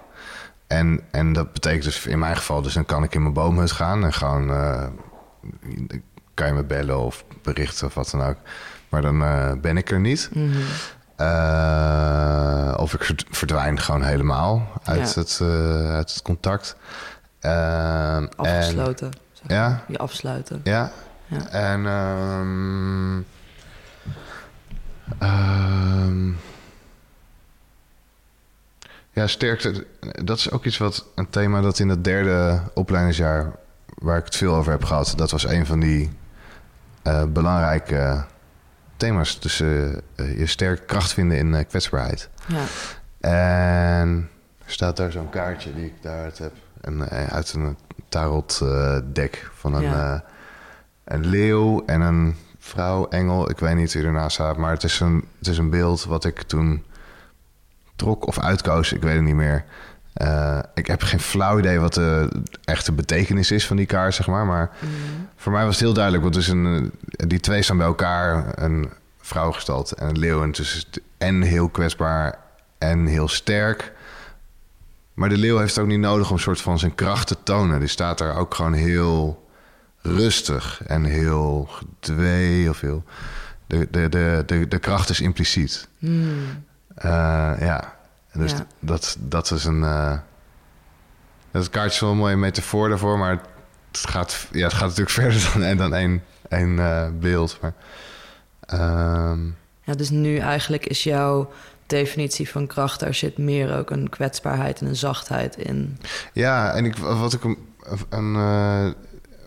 En, en dat betekent dus in mijn geval... dus dan kan ik in mijn boomhut gaan en gewoon... eh, kan je me bellen of berichten of wat dan ook. Maar dan ben ik er niet. Mhm. Of ik verd- verdwijn gewoon helemaal uit, Ja. het, eh, uit het contact. Ehm, en, Afgesloten. zeg Ja? Je afsluiten. ja. Ja. En ehm, ehm, ja, sterkte. Dat is ook iets wat een thema dat in het derde opleidingsjaar waar ik het veel over heb gehad. Dat was een van die eh, belangrijke thema's. Dus eh, eh, je sterk kracht vinden in kwetsbaarheid. Ja. En er staat daar zo'n kaartje die ik daaruit heb. Eh, uit een tarot eh, deck van een, Ja. eh, een leeuw en een vrouw, engel. Ik weet niet wie ernaast staat, maar het is, een, het is een beeld wat ik toen trok of uitkoos. Ik weet het niet meer. Ik heb geen flauw idee wat de echte betekenis is van die kaart, zeg maar. Maar voor mij was het heel duidelijk. Want is een, die twee staan bij elkaar. Een vrouwgestalt en een leeuw. En is en heel kwetsbaar en heel sterk. Maar de leeuw heeft het ook niet nodig om soort van zijn kracht te tonen. Die staat daar ook gewoon heel rustig en heel gedwee of heel... De, de, de, de, de kracht is impliciet. Hmm. Eh, ja, dus Ja. Dat, dat is een... eh dat kaartje is wel een mooie metafoor daarvoor, maar het gaat, ja, het gaat natuurlijk verder dan, dan één, één eh, beeld. Maar, ehm, Ja, dus nu eigenlijk is jouw definitie van kracht... daar zit meer ook een kwetsbaarheid en een zachtheid in. ja, en ik, wat ik een, een, eh,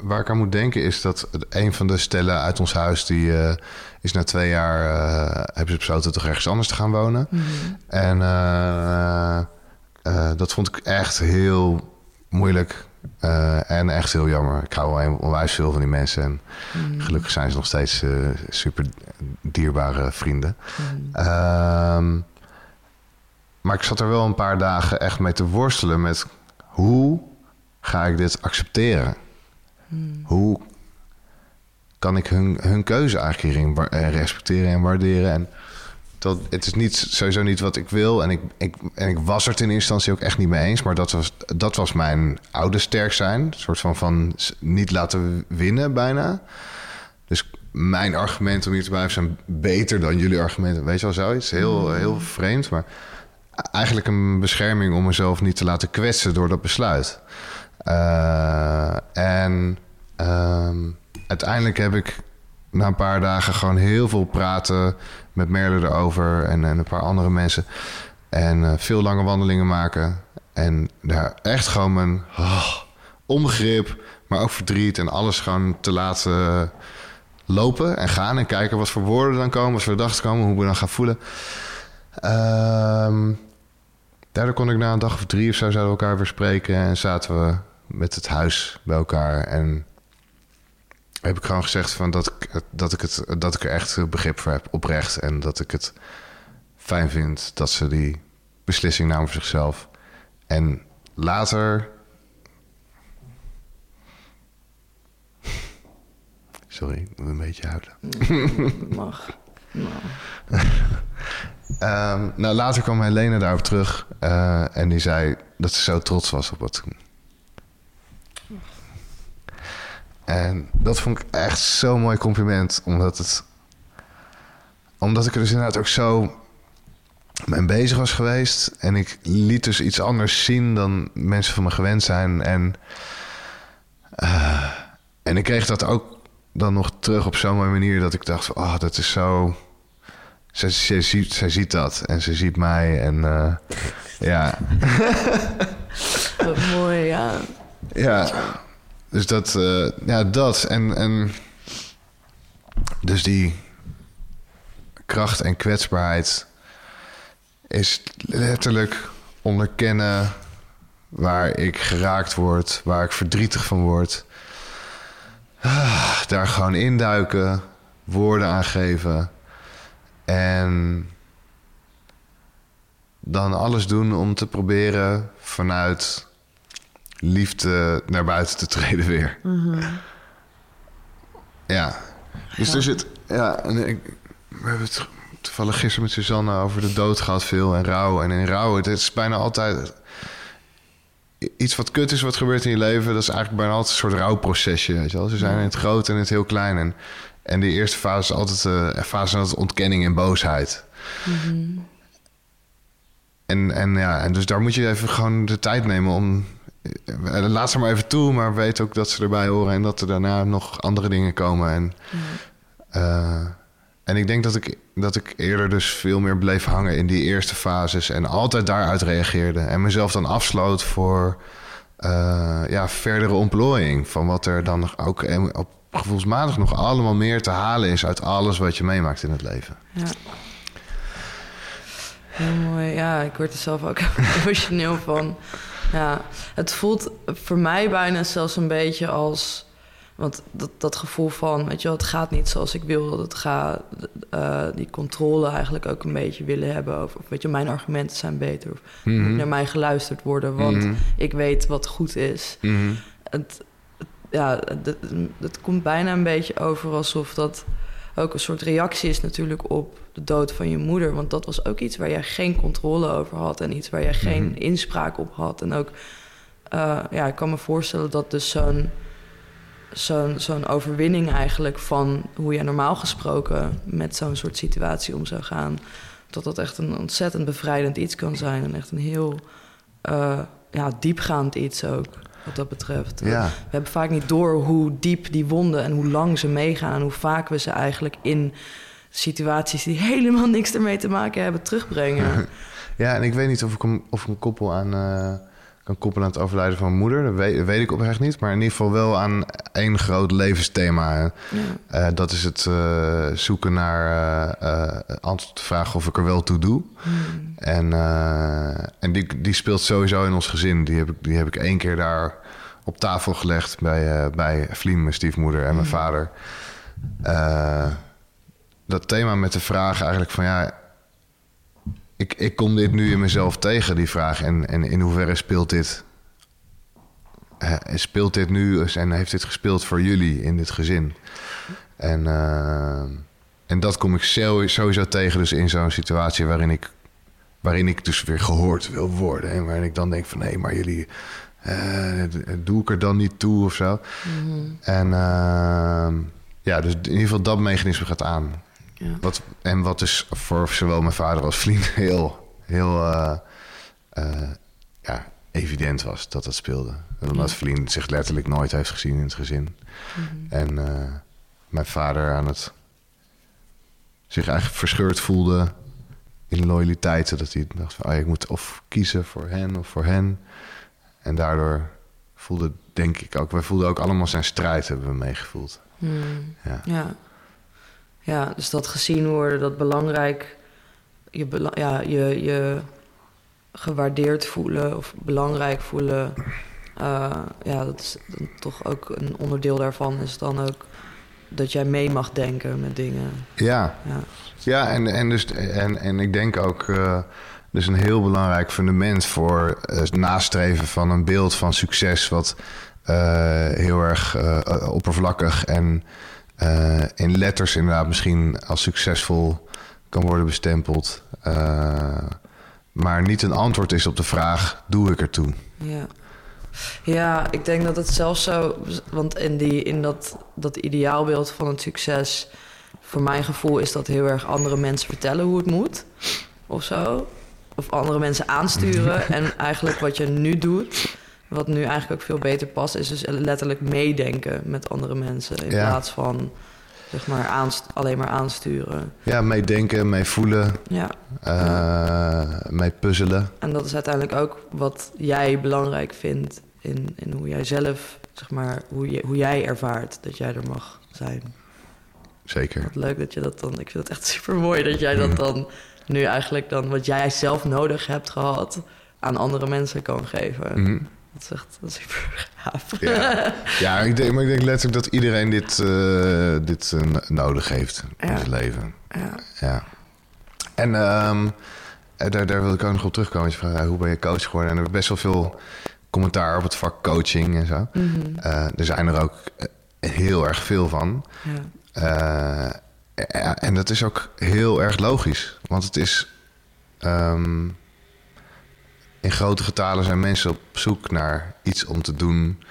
waar ik aan moet denken is dat een van de stellen uit ons huis... die eh, is na twee jaar, eh, hebben ze besloten toch ergens anders te gaan wonen. En eh, eh, dat vond ik echt heel moeilijk en echt heel jammer. Ik hou wel onwijs veel van die mensen. En gelukkig zijn ze nog steeds super dierbare vrienden. Ehm, maar ik zat er wel een paar dagen echt mee te worstelen met hoe ga ik dit accepteren? Hoe kan ik hun, hun keuze eigenlijk hierin eh, respecteren en waarderen? En dat, het is niet, sowieso niet wat ik wil. En ik, ik, en ik was er ten eerste instantie ook echt niet mee eens. Maar dat was, dat was mijn oude sterk zijn. Een soort van, van niet laten winnen bijna. Dus mijn argument om hier te blijven zijn beter dan jullie argumenten. Weet je wel, zoiets. Heel, heel vreemd. Maar eigenlijk een bescherming om mezelf niet te laten kwetsen door dat besluit. Eh, en ehm, uiteindelijk heb ik na een paar dagen gewoon heel veel praten met Merle erover en, en een paar andere mensen. En eh, veel lange wandelingen maken. En daar echt gewoon mijn oh, onbegrip, maar ook verdriet en alles gewoon te laten lopen en gaan en kijken wat voor woorden dan komen, wat voor gedachten komen, hoe we dan gaan voelen. Ehm, daardoor kon ik na een dag of drie of zo zouden we elkaar weer spreken en zaten we met het huis bij elkaar en heb ik gewoon gezegd van dat ik, dat ik, het, dat ik er echt begrip voor heb, oprecht. En dat ik het fijn vind dat ze die beslissing namen voor zichzelf. En later. Sorry, ik moet een beetje huilen. Mag. Nou, Ehm, nou, later kwam Helene daarop terug. eh, en die zei dat ze zo trots was op wat toen. En dat vond ik echt zo'n mooi compliment. Omdat het... Omdat ik er dus inderdaad ook zo mee bezig was geweest. En ik liet dus iets anders zien dan mensen van me gewend zijn. En, eh, en ik kreeg dat ook dan nog terug op zo'n mooie manier... dat ik dacht, oh, dat is zo... Zij, zij, ziet, zij ziet dat en ze ziet mij en eh, ja, wat mooi, ja. ja. Dus dat, eh, ja, dat en, en dus die kracht en kwetsbaarheid is letterlijk onderkennen waar ik geraakt word, waar ik verdrietig van word. Ah, daar gewoon induiken, woorden aan geven. En dan alles doen om te proberen vanuit liefde naar buiten te treden weer. Ja. Dus er zit... Ja, en ik, we hebben het toevallig gisteren met Suzanne over de dood gehad veel en rouw. En in rouw, het is bijna altijd... Iets wat kut is wat gebeurt in je leven, dat is eigenlijk bijna altijd een soort rouwprocesje. Weet je wel? Ze zijn in het groot en in het heel klein. En, en die eerste fase is altijd eh, een fase van ontkenning en boosheid. En, en ja, en dus daar moet je even gewoon de tijd nemen om eh, laat ze maar even toe, maar weet ook dat ze erbij horen en dat er daarna nog andere dingen komen. En, eh, en ik denk dat ik, dat ik eerder dus veel meer bleef hangen in die eerste fases en altijd daaruit reageerde. En mezelf dan afsloot voor eh, ja, verdere ontplooiing van wat er dan nog ook op gevoelsmatig nog allemaal meer te halen is uit alles wat je meemaakt in het leven. Ja. Heel mooi. Ja, ik word er zelf ook emotioneel van. Ja, het voelt voor mij bijna zelfs een beetje als... Want dat, dat gevoel van, weet je wel, het gaat niet zoals ik wil dat het gaat. eh, die controle eigenlijk ook een beetje willen hebben over... Of, weet je, mijn argumenten zijn beter. Of moet naar mij geluisterd worden, want Mhm. ik weet wat goed is. Mhm. het- ja, het, het komt bijna een beetje over alsof dat ook een soort reactie is natuurlijk op de dood van je moeder. Want dat was ook iets waar jij geen controle over had en iets waar jij geen Mhm. inspraak op had. En ook, eh, ja, ik kan me voorstellen dat dus zo'n zo'n zo'n overwinning eigenlijk van hoe jij normaal gesproken met zo'n soort situatie om zou gaan, dat dat echt een ontzettend bevrijdend iets kan zijn en echt een heel eh, ja, diepgaand iets ook. Wat dat betreft. Ja. We hebben vaak niet door hoe diep die wonden en hoe lang ze meegaan. En hoe vaak we ze eigenlijk in situaties die helemaal niks ermee te maken hebben terugbrengen. Ja, en ik weet niet of ik hem, of ik een koppel aan eh, kan koppelen aan het overlijden van mijn moeder. Dat weet, dat weet ik oprecht niet. Maar in ieder geval wel aan één groot levensthema. Ja. Eh, dat is het eh, zoeken naar eh, antwoord de vraag of ik er wel toe doe. Hmm. En, en die, die speelt sowieso in ons gezin. Die heb ik, die heb ik één keer daar op tafel gelegd bij, bij Vlien, mijn stiefmoeder en mijn vader. Eh, dat thema met de vraag eigenlijk van ja, ik, ik kom dit nu in mezelf tegen, die vraag. En, en in hoeverre speelt dit? speelt dit nu en heeft dit gespeeld voor jullie in dit gezin? En, eh, en dat kom ik sowieso tegen dus in zo'n situatie waarin ik, waarin ik dus weer gehoord wil worden. En waarin ik dan denk van nee, maar jullie, eh, doe ik er dan niet toe of zo. En eh, ja, dus in ieder geval dat mechanisme gaat aan. Ja. Wat, en wat dus voor zowel mijn vader als vriend heel, heel eh, eh, ja, evident was dat dat speelde. Omdat vriend zich letterlijk nooit heeft gezien in het gezin. En eh, mijn vader aan het zich eigenlijk verscheurd voelde in loyaliteit. Zodat hij dacht van, ah, ik moet of kiezen voor hen of voor hen. En daardoor voelde, denk ik ook, wij voelden ook allemaal zijn strijd hebben we meegevoeld. Hmm. Ja. Ja. Ja, dus dat gezien worden, dat belangrijk, je, bela- ja, je, je gewaardeerd voelen of belangrijk voelen. eh, ja, dat is dan toch ook een onderdeel daarvan. Is dan ook dat jij mee mag denken met dingen. Ja, Ja, Ja, en, en, dus, en, en ik denk ook, eh dus een heel belangrijk fundament voor het nastreven van een beeld van succes, wat eh, heel erg oppervlakkig en eh, in letters inderdaad misschien als succesvol kan worden bestempeld. eh, maar niet een antwoord is op de vraag: doe ik ertoe? ja. ja, ik denk dat het zelfs zo... Want in, die, in dat, dat ideaalbeeld van het succes... voor mijn gevoel is dat heel erg andere mensen vertellen hoe het moet. Of zo. Of andere mensen aansturen. en eigenlijk wat je nu doet... wat nu eigenlijk ook veel beter past... is dus letterlijk meedenken met andere mensen... in Ja. plaats van zeg maar, alleen maar aansturen. Ja, mee denken, mee voelen, Ja. eh, mee puzzelen. En dat is uiteindelijk ook wat jij belangrijk vindt in, in hoe jij zelf, zeg maar, hoe, je, hoe jij ervaart dat jij er mag zijn. Zeker. Wat leuk dat je dat dan, ik vind het echt super mooi dat jij dat dan nu eigenlijk dan wat jij zelf nodig hebt gehad aan andere mensen kan geven. Mhm. Dat is echt dat is super gaaf. Ja, ja ik denk, maar ik denk letterlijk dat iedereen dit, eh, dit eh, nodig heeft in Ja. zijn leven. Ja. Ja. En ehm, eh, daar, daar wil ik ook nog op terugkomen. Je vraagt, hoe ben je coach geworden? En er is best wel veel commentaar op het vak coaching en zo. Mhm. Er zijn er ook heel erg veel van. ja. Ja, en dat is ook heel erg logisch. Want het is... ehm, in grote getalen zijn mensen op zoek naar iets om te doen...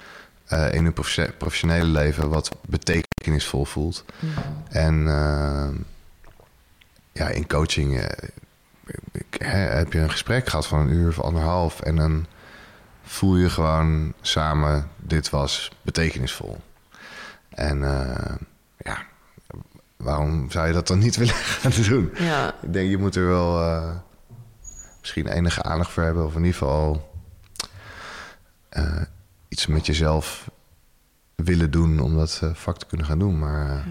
eh, in hun profe- professionele leven wat betekenisvol voelt. En ehm, ja, in coaching eh, heb je een gesprek gehad van een uur of anderhalf... en dan voel je gewoon samen, dit was betekenisvol. En eh, ja, waarom zou je dat dan niet willen gaan doen? Ja, Ik denk, je moet er wel eh, misschien enige aandacht voor hebben. Of in ieder geval eh, iets met jezelf willen doen om dat eh, vak te kunnen gaan doen. Maar eh,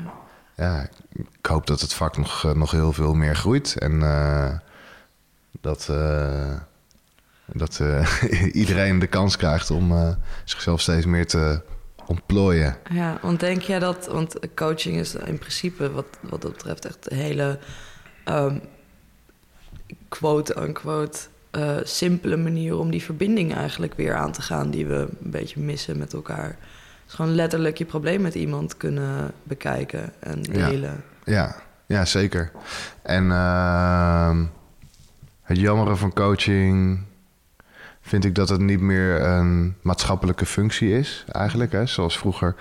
ja, ik hoop dat het vak nog, nog heel veel meer groeit. En dat, dat iedereen de kans krijgt om zichzelf steeds meer te ontplooien. ja, want denk jij dat... Want coaching is in principe wat, wat dat betreft echt een hele... ehm, quote-unquote... eh, simpele manier om die verbinding eigenlijk weer aan te gaan... die we een beetje missen met elkaar. Dus gewoon letterlijk je probleem met iemand kunnen bekijken en delen. Ja, ja zeker. En ehm, het jammere van coaching vind ik dat het niet meer een maatschappelijke functie is, eigenlijk. Hè? Zoals vroeger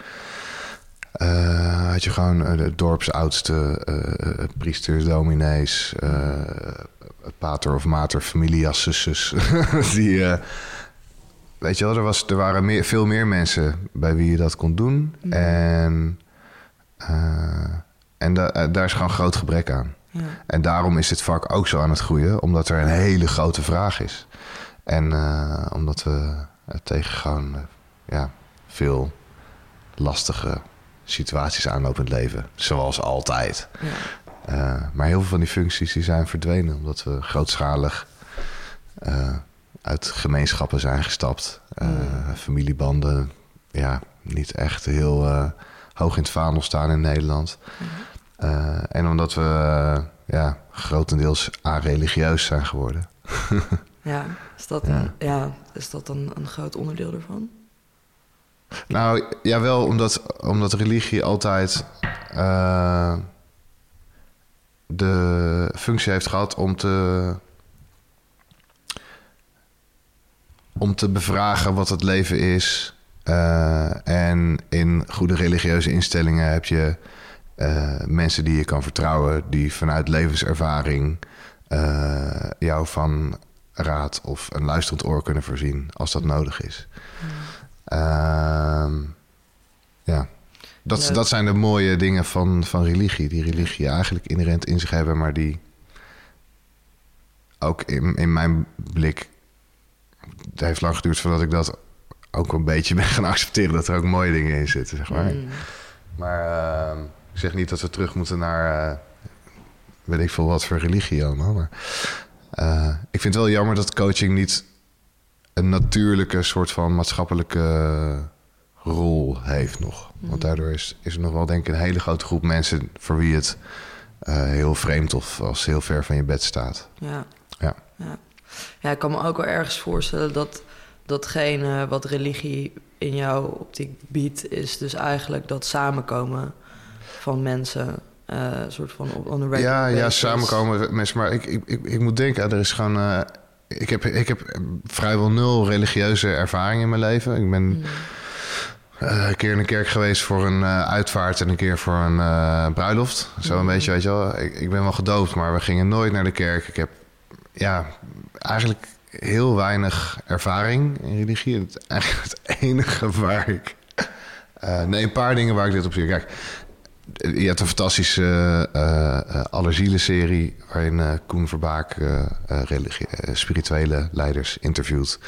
eh, had je gewoon eh, de dorpsoudste eh, priesters, dominees, pater of mater, familiassuses. Die, eh, weet je wel, er, was, er waren meer, veel meer mensen bij wie je dat kon doen. En, eh, en da- eh, daar is gewoon groot gebrek aan. Ja. En daarom is dit vak ook zo aan het groeien, omdat er een hele grote vraag is. En omdat we tegen gewoon ja, veel lastige situaties aanlopen in het leven. Zoals altijd. Ja. Eh, maar heel veel van die functies die zijn verdwenen, omdat we grootschalig eh, uit gemeenschappen zijn gestapt. Eh, Familiebanden, ja, niet echt heel hoog in het vaandel staan in Nederland. Eh, en omdat we ja, grotendeels areligieus zijn geworden. Ja, is dat, Ja. Is dat een, een groot onderdeel ervan? Nou, ja, wel omdat, omdat religie altijd de functie heeft gehad om te, om te bevragen wat het leven is. Eh, en in goede religieuze instellingen heb je eh, mensen die je kan vertrouwen, die vanuit levenservaring eh, jou van raad of een luisterend oor kunnen voorzien als dat nodig is. Ehm, ja, dat, Leuk. dat zijn de mooie dingen van, van religie. Die religie eigenlijk inherent in zich hebben, maar die ook in, in mijn blik. Het heeft lang geduurd voordat ik dat ook een beetje ben gaan accepteren. Dat er ook mooie dingen in zitten, zeg maar. Mm. Maar ehm, ik zeg niet dat we terug moeten naar. eh, weet ik veel wat voor religie allemaal. Maar eh, ik vind het wel jammer dat coaching niet een natuurlijke soort van maatschappelijke rol heeft nog. Want daardoor is, is er nog wel denk ik een hele grote groep mensen voor wie het eh, heel vreemd of als heel ver van je bed staat. Ja. Ja. ja. Ja, ik kan me ook wel ergens voorstellen dat datgene wat religie in jouw optiek biedt, is dus eigenlijk dat samenkomen van mensen. een soort van on regular Ja, ja, samenkomen mensen. Maar ik, ik, ik, ik moet denken, er is gewoon. eh, ik, heb, ik heb vrijwel nul religieuze ervaring in mijn leven. Ik ben Mm. Eh, een keer in een kerk geweest voor een eh, uitvaart en een keer voor een eh, bruiloft. Zo een beetje, weet je wel. Ik, ik ben wel gedoopt, maar we gingen nooit naar de kerk. Ik heb ja, eigenlijk heel weinig ervaring in religie. Het, eigenlijk het enige waar ik. nee, een paar dingen waar ik dit op zie. Kijk, je hebt een fantastische eh eh Allerzielen-serie... waarin eh, Koen Verbaak religie- spirituele leiders interviewt.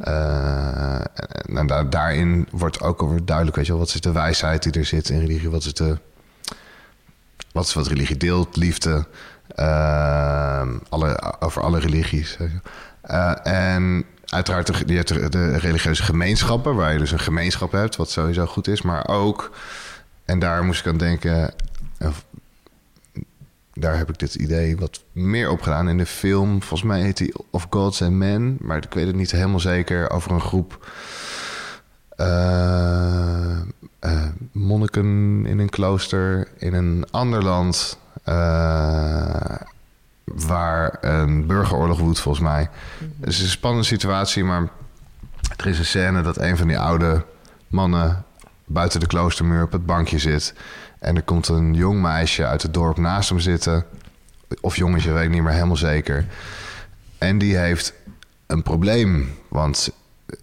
Eh, en- en daar, daarin wordt ook over duidelijk... Weet je wel, wat is de wijsheid die er zit in religie? Wat is, de, wat, is wat religie deelt? Liefde. eh, alle, over alle religies. en uiteraard, de- je hebt de, de religieuze gemeenschappen... waar je dus een gemeenschap hebt, wat sowieso goed is. Maar ook... En daar moest ik aan denken. of- Daar heb ik dit idee wat meer op gedaan in de film. Volgens mij heet die Of Gods and Men. Maar ik weet het niet helemaal zeker. Over een groep eh, eh, monniken in een klooster in een ander land. eh, waar een burgeroorlog woedt, volgens mij. Het is een spannende situatie, maar er is een scène dat een van die oude mannen buiten de kloostermuur op het bankje zit. En er komt een jong meisje uit het dorp naast hem zitten. Of jongetje, weet ik niet meer helemaal zeker. En die heeft een probleem. Want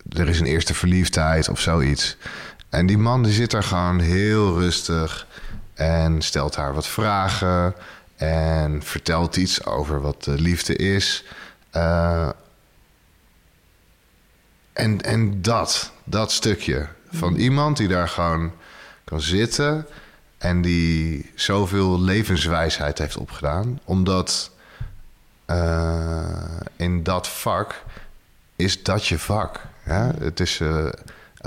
er is een eerste verliefdheid of zoiets. En die man die zit daar gewoon heel rustig en stelt haar wat vragen en vertelt iets over wat de liefde is. Uh, en, en dat, dat stukje van iemand die daar gewoon kan zitten en die zoveel levenswijsheid heeft opgedaan, omdat uh, in dat vak is dat je vak. Ja? Het is uh,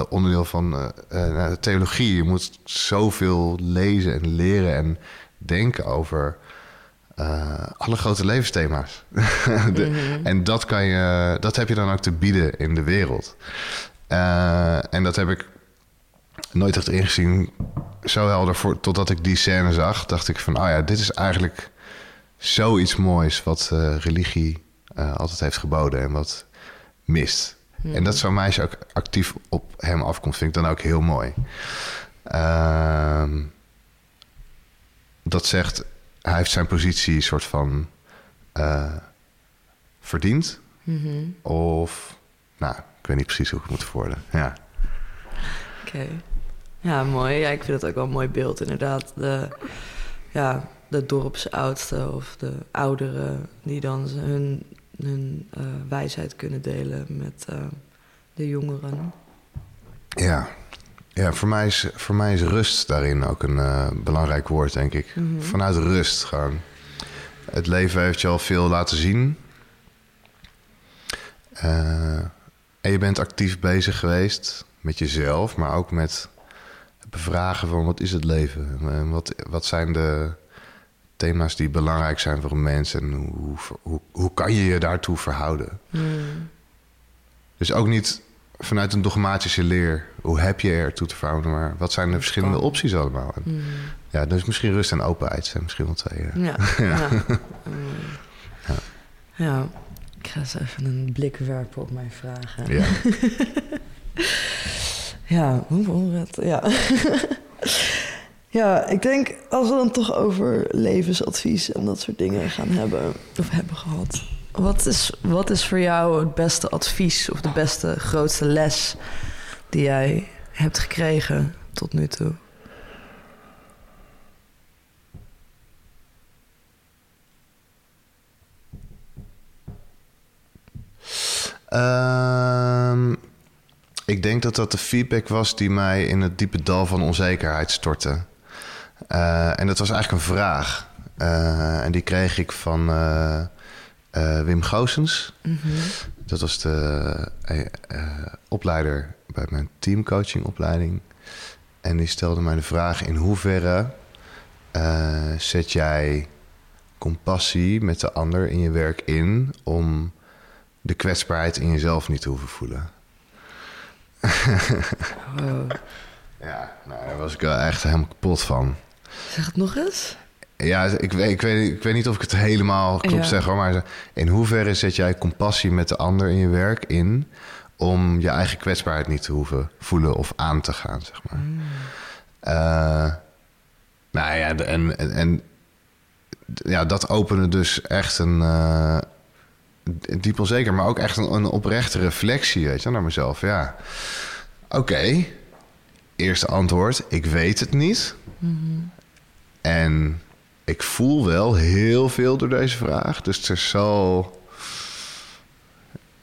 onderdeel van uh, theologie. Je moet zoveel lezen en leren en denken over alle grote levensthema's. de, mhm. En dat, kan je, dat heb je dan ook te bieden in de wereld. En dat heb ik nooit echt ingezien zo helder voor, totdat ik die scène zag. Dacht ik van, oh ja, dit is eigenlijk zoiets moois wat uh, religie uh, altijd heeft geboden en wat mist. Hmm. En dat zo'n meisje ook actief op hem afkomt, vind ik dan ook heel mooi. Uh, dat zegt, hij heeft zijn positie soort van verdiend. Mm-hmm. Of, nou, ik weet niet precies hoe ik het moet verwoorden. Ja. Oké. Ja, mooi. Ja, ik vind het ook wel een mooi beeld, inderdaad. De, ja, de dorpsoudsten of de ouderen die dan hun, hun uh, wijsheid kunnen delen met uh, de jongeren. Ja, ja voor, mij is, voor mij is rust daarin ook een uh, belangrijk woord, denk ik. Mm -hmm. Vanuit rust gewoon. Het leven heeft je al veel laten zien. En je bent actief bezig geweest met jezelf, maar ook met bevragen van wat is het leven? En wat, wat zijn de thema's die belangrijk zijn voor een mens en hoe, hoe, hoe kan je je daartoe verhouden? Hmm. Dus ook niet vanuit een dogmatische leer, hoe heb je er toe te verhouden, maar wat zijn de verschillende opties allemaal? Hmm. Ja, dus misschien rust en openheid zijn misschien wel twee. Ja. Ja. ja. ja. Ik ga eens even een blik werpen op mijn vragen. Ja. ja, hoe het? Ja. Ja, ik denk als we dan toch over levensadvies en dat soort dingen gaan hebben of hebben gehad. Wat is, wat is voor jou het beste advies of de beste, grootste les die jij hebt gekregen tot nu toe? Um, ik denk dat dat de feedback was die mij in het diepe dal van onzekerheid stortte. Uh, en dat was eigenlijk een vraag. Uh, en die kreeg ik van uh, Wim Goosens. Mm -hmm. Dat was de opleider bij mijn teamcoachingopleiding. En die stelde mij de vraag: in hoeverre zet jij compassie met de ander in je werk in om de kwetsbaarheid in jezelf niet te hoeven voelen? wow. Ja, nou, daar was ik wel echt helemaal kapot van. Zeg het nog eens. Ja, ik weet, ik weet, ik weet niet of ik het helemaal klopt ja. zeg, hoor, maar in hoeverre zet jij compassie met de ander in je werk in om je eigen kwetsbaarheid niet te hoeven voelen of aan te gaan, zeg maar. Mm. Uh, nou ja, en, en, en, ja, dat opende dus echt een uh, diep onzeker, maar ook echt een, een oprechte reflectie, weet je, naar mezelf. Ja, oké. Eerste antwoord: ik weet het niet. Mm -hmm. En ik voel wel heel veel door deze vraag. Dus er zal.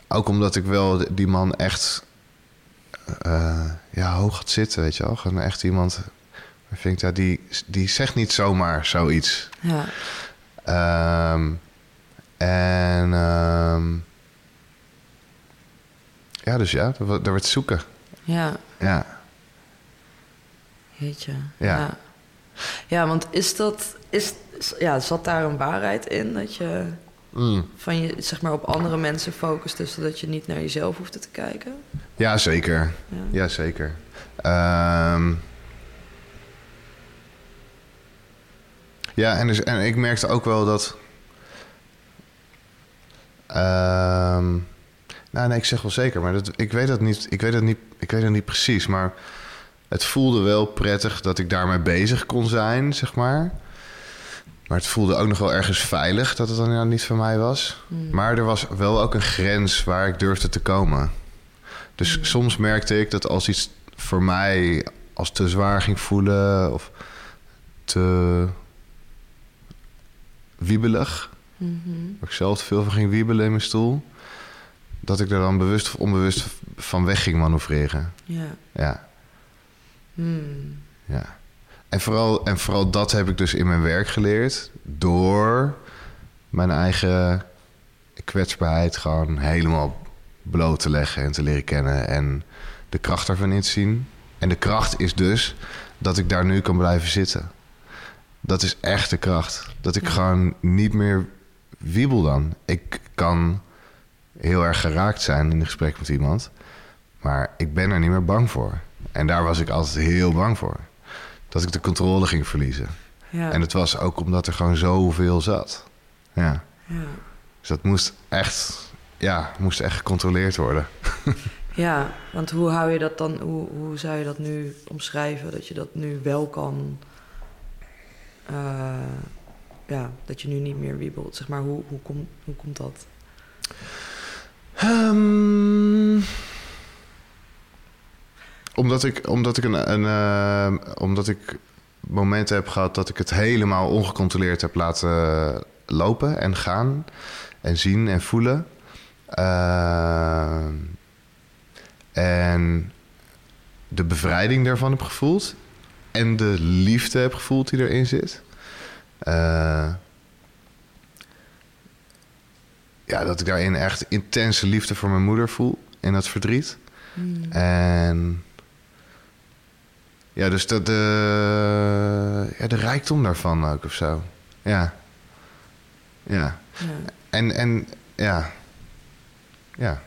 Ook omdat ik wel die man echt. Uh, ja, hoog gaat zitten, weet je wel. Gewoon echt iemand. Ik vind ja, die, die zegt niet zomaar zoiets. Ja. Um, en. Um, ja, dus ja, daar wordt zoeken. Ja. Ja. Jeetje. ja. ja. Ja, want is dat, is, ja, zat daar een waarheid in dat je mm. van je zeg maar op andere mensen focust, dus zodat je niet naar jezelf hoeft te kijken? Ja, zeker. Ja, ja zeker. Um, ja, en, dus, en ik merkte ook wel dat. Um, nou, nee, ik zeg wel zeker, maar dat, ik weet dat niet. Ik weet dat niet. Ik weet dat niet precies, maar het voelde wel prettig dat ik daarmee bezig kon zijn, zeg maar. Maar het voelde ook nog wel ergens veilig dat het dan ja, niet van mij was. Hmm. Maar er was wel ook een grens waar ik durfde te komen. Dus soms merkte ik dat als iets voor mij als te zwaar ging voelen of te wiebelig, Mhm. waar ik zelf veel van ging wiebelen in mijn stoel, dat ik er dan bewust of onbewust van weg ging manoeuvreren. Ja. Ja, Hmm. ja. En vooral, en vooral dat heb ik dus in mijn werk geleerd door mijn eigen kwetsbaarheid gewoon helemaal bloot te leggen en te leren kennen en de kracht daarvan in te zien. En de kracht is dus dat ik daar nu kan blijven zitten. Dat is echt de kracht. Dat ik Ja. gewoon niet meer wiebel dan. Ik kan heel erg geraakt zijn in een gesprek met iemand, maar ik ben er niet meer bang voor. En daar was ik altijd heel bang voor. Dat ik de controle ging verliezen. Ja. En het was ook omdat er gewoon zoveel zat. Ja. ja. Dus dat moest echt, ja, moest echt gecontroleerd worden. Ja, want hoe hou je dat dan, hoe, hoe zou je dat nu omschrijven? Dat je dat nu wel kan, eh, ja, dat je nu niet meer wiebelt. Zeg maar, hoe, hoe, komt hoe komt dat? Ehm, omdat ik, omdat ik een, een eh, omdat ik momenten heb gehad dat ik het helemaal ongecontroleerd heb laten lopen en gaan en zien en voelen. Ehm, en de bevrijding daarvan heb gevoeld. En de liefde heb gevoeld die erin zit. Eh, ja, dat ik daarin echt intense liefde voor mijn moeder voel. In dat verdriet. Hmm. En ja, dus de, de, ja, de rijkdom daarvan ook of zo. Ja. Ja. Ja. En, en ja. Ja.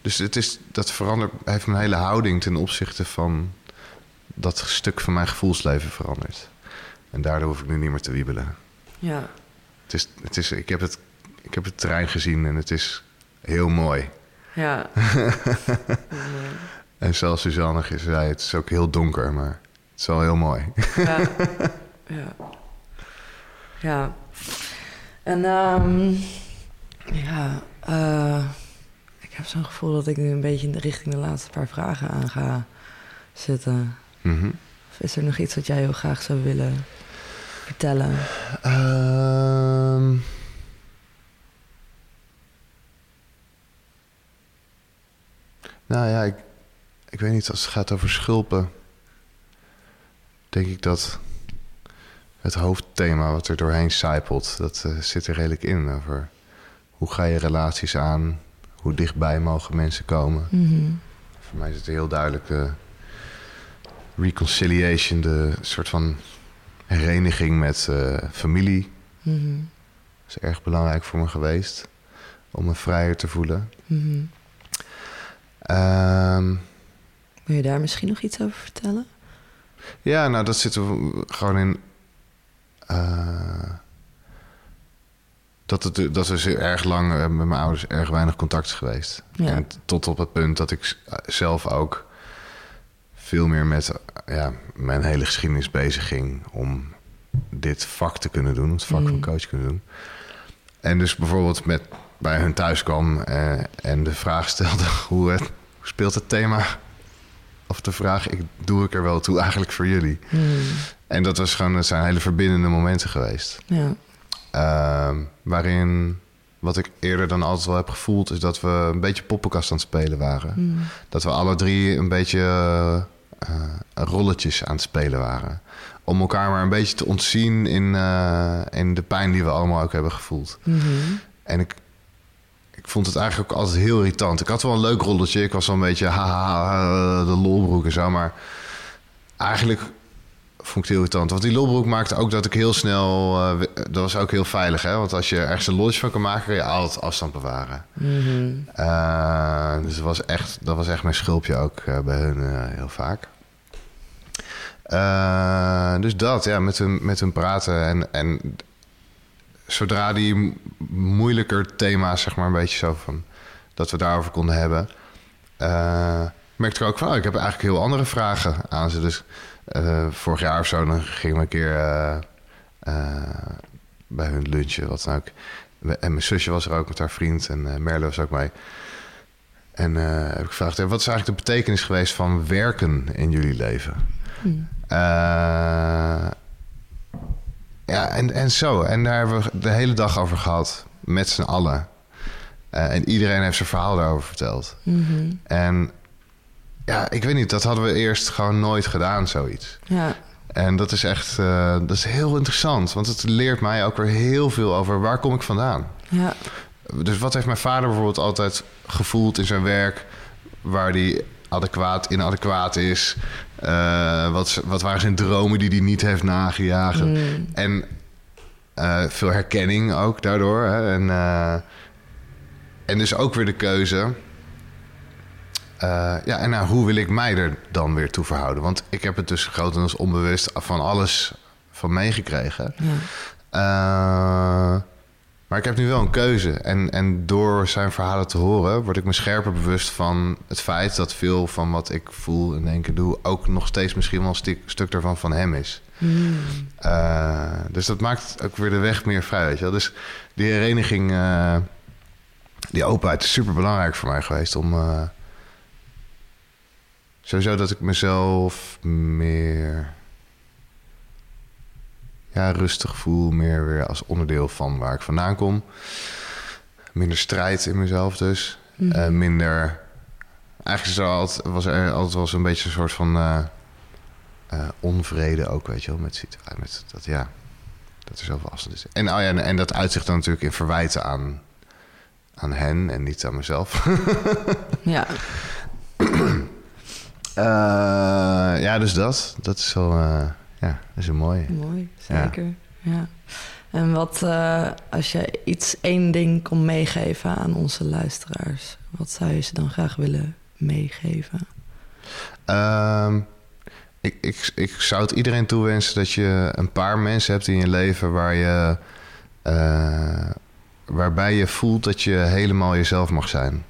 Dus het is, dat verandert, heeft mijn hele houding ten opzichte van dat stuk van mijn gevoelsleven veranderd. En daardoor hoef ik nu niet meer te wiebelen. ja. Het is, het is, ik, heb het, ik heb het terrein gezien en het is heel mooi. Ja. En zelfs Suzanne zei, het is ook heel donker, maar het is wel heel mooi. ja. ja. Ja. En ehm, ja, eh, ik heb zo'n gevoel dat ik nu een beetje in de richting de laatste paar vragen aan ga zitten. Mhm. Of is er nog iets wat jij heel graag zou willen vertellen? Ehm. nou ja, ik, ik weet niet, als het gaat over schulpen, denk ik dat het hoofdthema wat er doorheen sijpelt, dat eh, zit er redelijk in. Over hoe ga je relaties aan, hoe dichtbij mogen mensen komen. Voor mij is het heel duidelijk de reconciliation, de soort van hereniging met eh, familie. Mhm. is erg belangrijk voor me geweest om me vrijer te voelen. Ehm, Wil je daar misschien nog iets over vertellen? ja, nou, dat zit er gewoon in. eh, dat, het, dat zeer erg lang eh, met mijn ouders erg weinig contact is geweest. Ja. En tot op het punt dat ik zelf ook veel meer met ja, mijn hele geschiedenis bezig ging om dit vak te kunnen doen, het vak van Mm. coach te kunnen doen. En dus bijvoorbeeld met, bij hun thuis kwam eh, en de vraag stelde hoe, het, hoe speelt het thema? Of de vraag, ik, doe ik er wel toe eigenlijk voor jullie? Mhm. En dat, was gewoon, dat zijn hele verbindende momenten geweest. Ja. Ehm, waarin, wat ik eerder dan altijd wel heb gevoeld, is dat we een beetje poppenkast aan het spelen waren. Mhm. Dat we alle drie een beetje eh, rolletjes aan het spelen waren. Om elkaar maar een beetje te ontzien in, eh, in de pijn die we allemaal ook hebben gevoeld. Mhm. En ik, ik vond het eigenlijk ook altijd heel irritant. Ik had wel een leuk rolletje. Ik was wel een beetje haha, de lolbroek en zo. Maar eigenlijk vond ik het heel irritant. Want die lolbroek maakte ook dat ik heel snel... eh, dat was ook heel veilig, hè? Want als je ergens een lolletje van kan maken... kan je altijd afstand bewaren. Mhm. Eh, dus dat was, echt, dat was echt mijn schulpje ook eh, bij hun eh, heel vaak. Eh, dus dat, ja, met hun, met hun praten. En, en zodra die moeilijker thema's, zeg maar, een beetje zo van... dat we daarover konden hebben... eh, merkte ik ook van, oh, ik heb eigenlijk heel andere vragen aan ze. Dus eh, vorig jaar of zo, dan gingen we een keer bij hun lunchen, wat dan ook. En mijn zusje was er ook met haar vriend en Merle was ook mee. En eh, heb ik gevraagd, wat is eigenlijk de betekenis geweest van werken in jullie leven? Hmm. Eh, ja, en, en zo. En daar hebben we de hele dag over gehad, met z'n allen. Eh, en iedereen heeft zijn verhaal daarover verteld. Mhm. En ja, ik weet niet, dat hadden we eerst gewoon nooit gedaan, zoiets. Ja. En dat is echt, eh, dat is heel interessant. Want het leert mij ook weer heel veel over waar kom ik vandaan. Ja. Dus wat heeft mijn vader bijvoorbeeld altijd gevoeld in zijn werk... waar hij adequaat, inadequaat is? Eh, wat, wat waren zijn dromen die hij niet heeft nagejaagd? Mm. En eh, veel herkenning ook daardoor. Hè? En, eh, en dus ook weer de keuze... ja, en nou, hoe wil ik mij er dan weer toe verhouden? Want ik heb het dus grotendeels onbewust van alles van meegekregen. Ja. Maar ik heb nu wel een keuze. En, en door zijn verhalen te horen, word ik me scherper bewust van het feit dat veel van wat ik voel en denk en doe, ook nog steeds misschien wel een stuk, stuk daarvan van hem is. Mm. Eh, dus dat maakt ook weer de weg meer vrij. Weet je wel? Dus die hereniging, eh, die openheid is super belangrijk voor mij geweest om. eh, sowieso dat ik mezelf meer. Ja, rustig voel, meer weer als onderdeel van waar ik vandaan kom. Minder strijd in mezelf dus. Mhm. Eh, minder. Eigenlijk er altijd, was er altijd wel zo'n beetje een soort van eh, eh, onvrede ook, weet je wel, met situatie. Met dat ja, dat er zoveel afstand is. En, oh ja, en, en dat uitzicht dan natuurlijk in verwijten aan, aan hen en niet aan mezelf. Ja. Ja, dus dat. Dat is wel. Ja, dat is een mooie. Mooi, zeker. Ja. En wat, eh, als je iets, één ding kon meegeven aan onze luisteraars, wat zou je ze dan graag willen meegeven? Ehm, ik, ik, ik zou het iedereen toewensen dat je een paar mensen hebt in je leven waar je, eh, waarbij je voelt dat je helemaal jezelf mag zijn.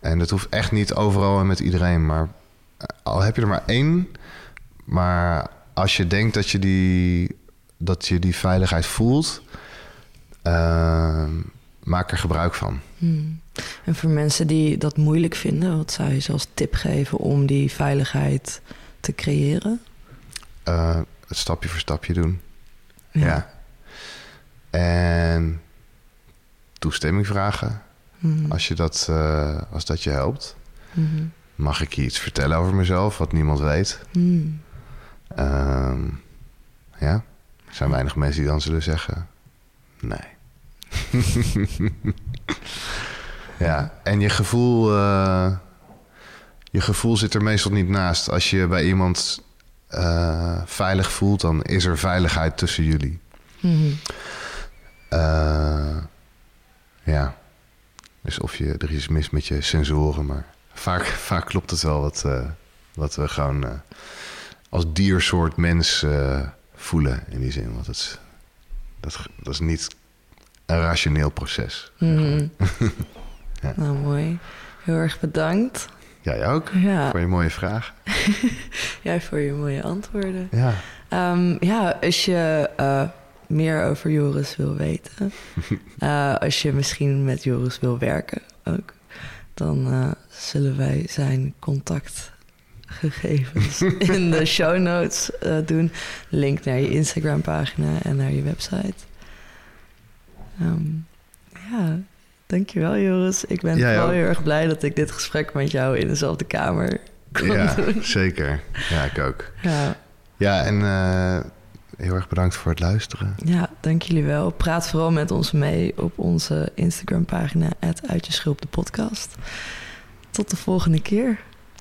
En dat hoeft echt niet overal en met iedereen, maar al heb je er maar één, maar als je denkt dat je die, dat je die veiligheid voelt, ehm, maak er gebruik van. Hmm. En voor mensen die dat moeilijk vinden, wat zou je ze als tip geven om die veiligheid te creëren? Eh, het stapje voor stapje doen. Ja. En toestemming vragen Mhm. als, je dat, eh, als dat je helpt. Mhm. Mag ik je iets vertellen over mezelf wat niemand weet? Ehm, ja, er zijn weinig mensen die dan zullen zeggen: nee. ja, en je gevoel, eh, je gevoel zit er meestal niet naast. Als je bij iemand eh, veilig voelt, dan is er veiligheid tussen jullie. Mhm. Eh, ja. Dus of je, er is iets mis met je sensoren, maar vaak, vaak klopt het wel wat, wat we gewoon als diersoort mens eh, voelen in die zin. Want het, is- dat, dat is niet een rationeel proces. Mhm. Ja. Nou, mooi. Heel erg bedankt. Jij ook? Ja, Voor je mooie vraag. jij voor je mooie antwoorden. Ja. Ehm, ja, als je eh, meer over Joris wil weten, eh, als je misschien met Joris wil werken ook, dan zullen wij zijn contactgegevens in de show notes eh, doen. Link naar je Instagram pagina en naar je website. Ehm, ja, dankjewel Joris. Ik ben ook. heel erg blij dat ik dit gesprek met jou in dezelfde kamer kon ja, doen. zeker. Ja, ik ook. Ja. Ja, en eh, heel erg bedankt voor het luisteren. Ja, dank jullie wel. Praat vooral met ons mee op onze Instagram-pagina... Uit je schulp de podcast. Tot de volgende keer.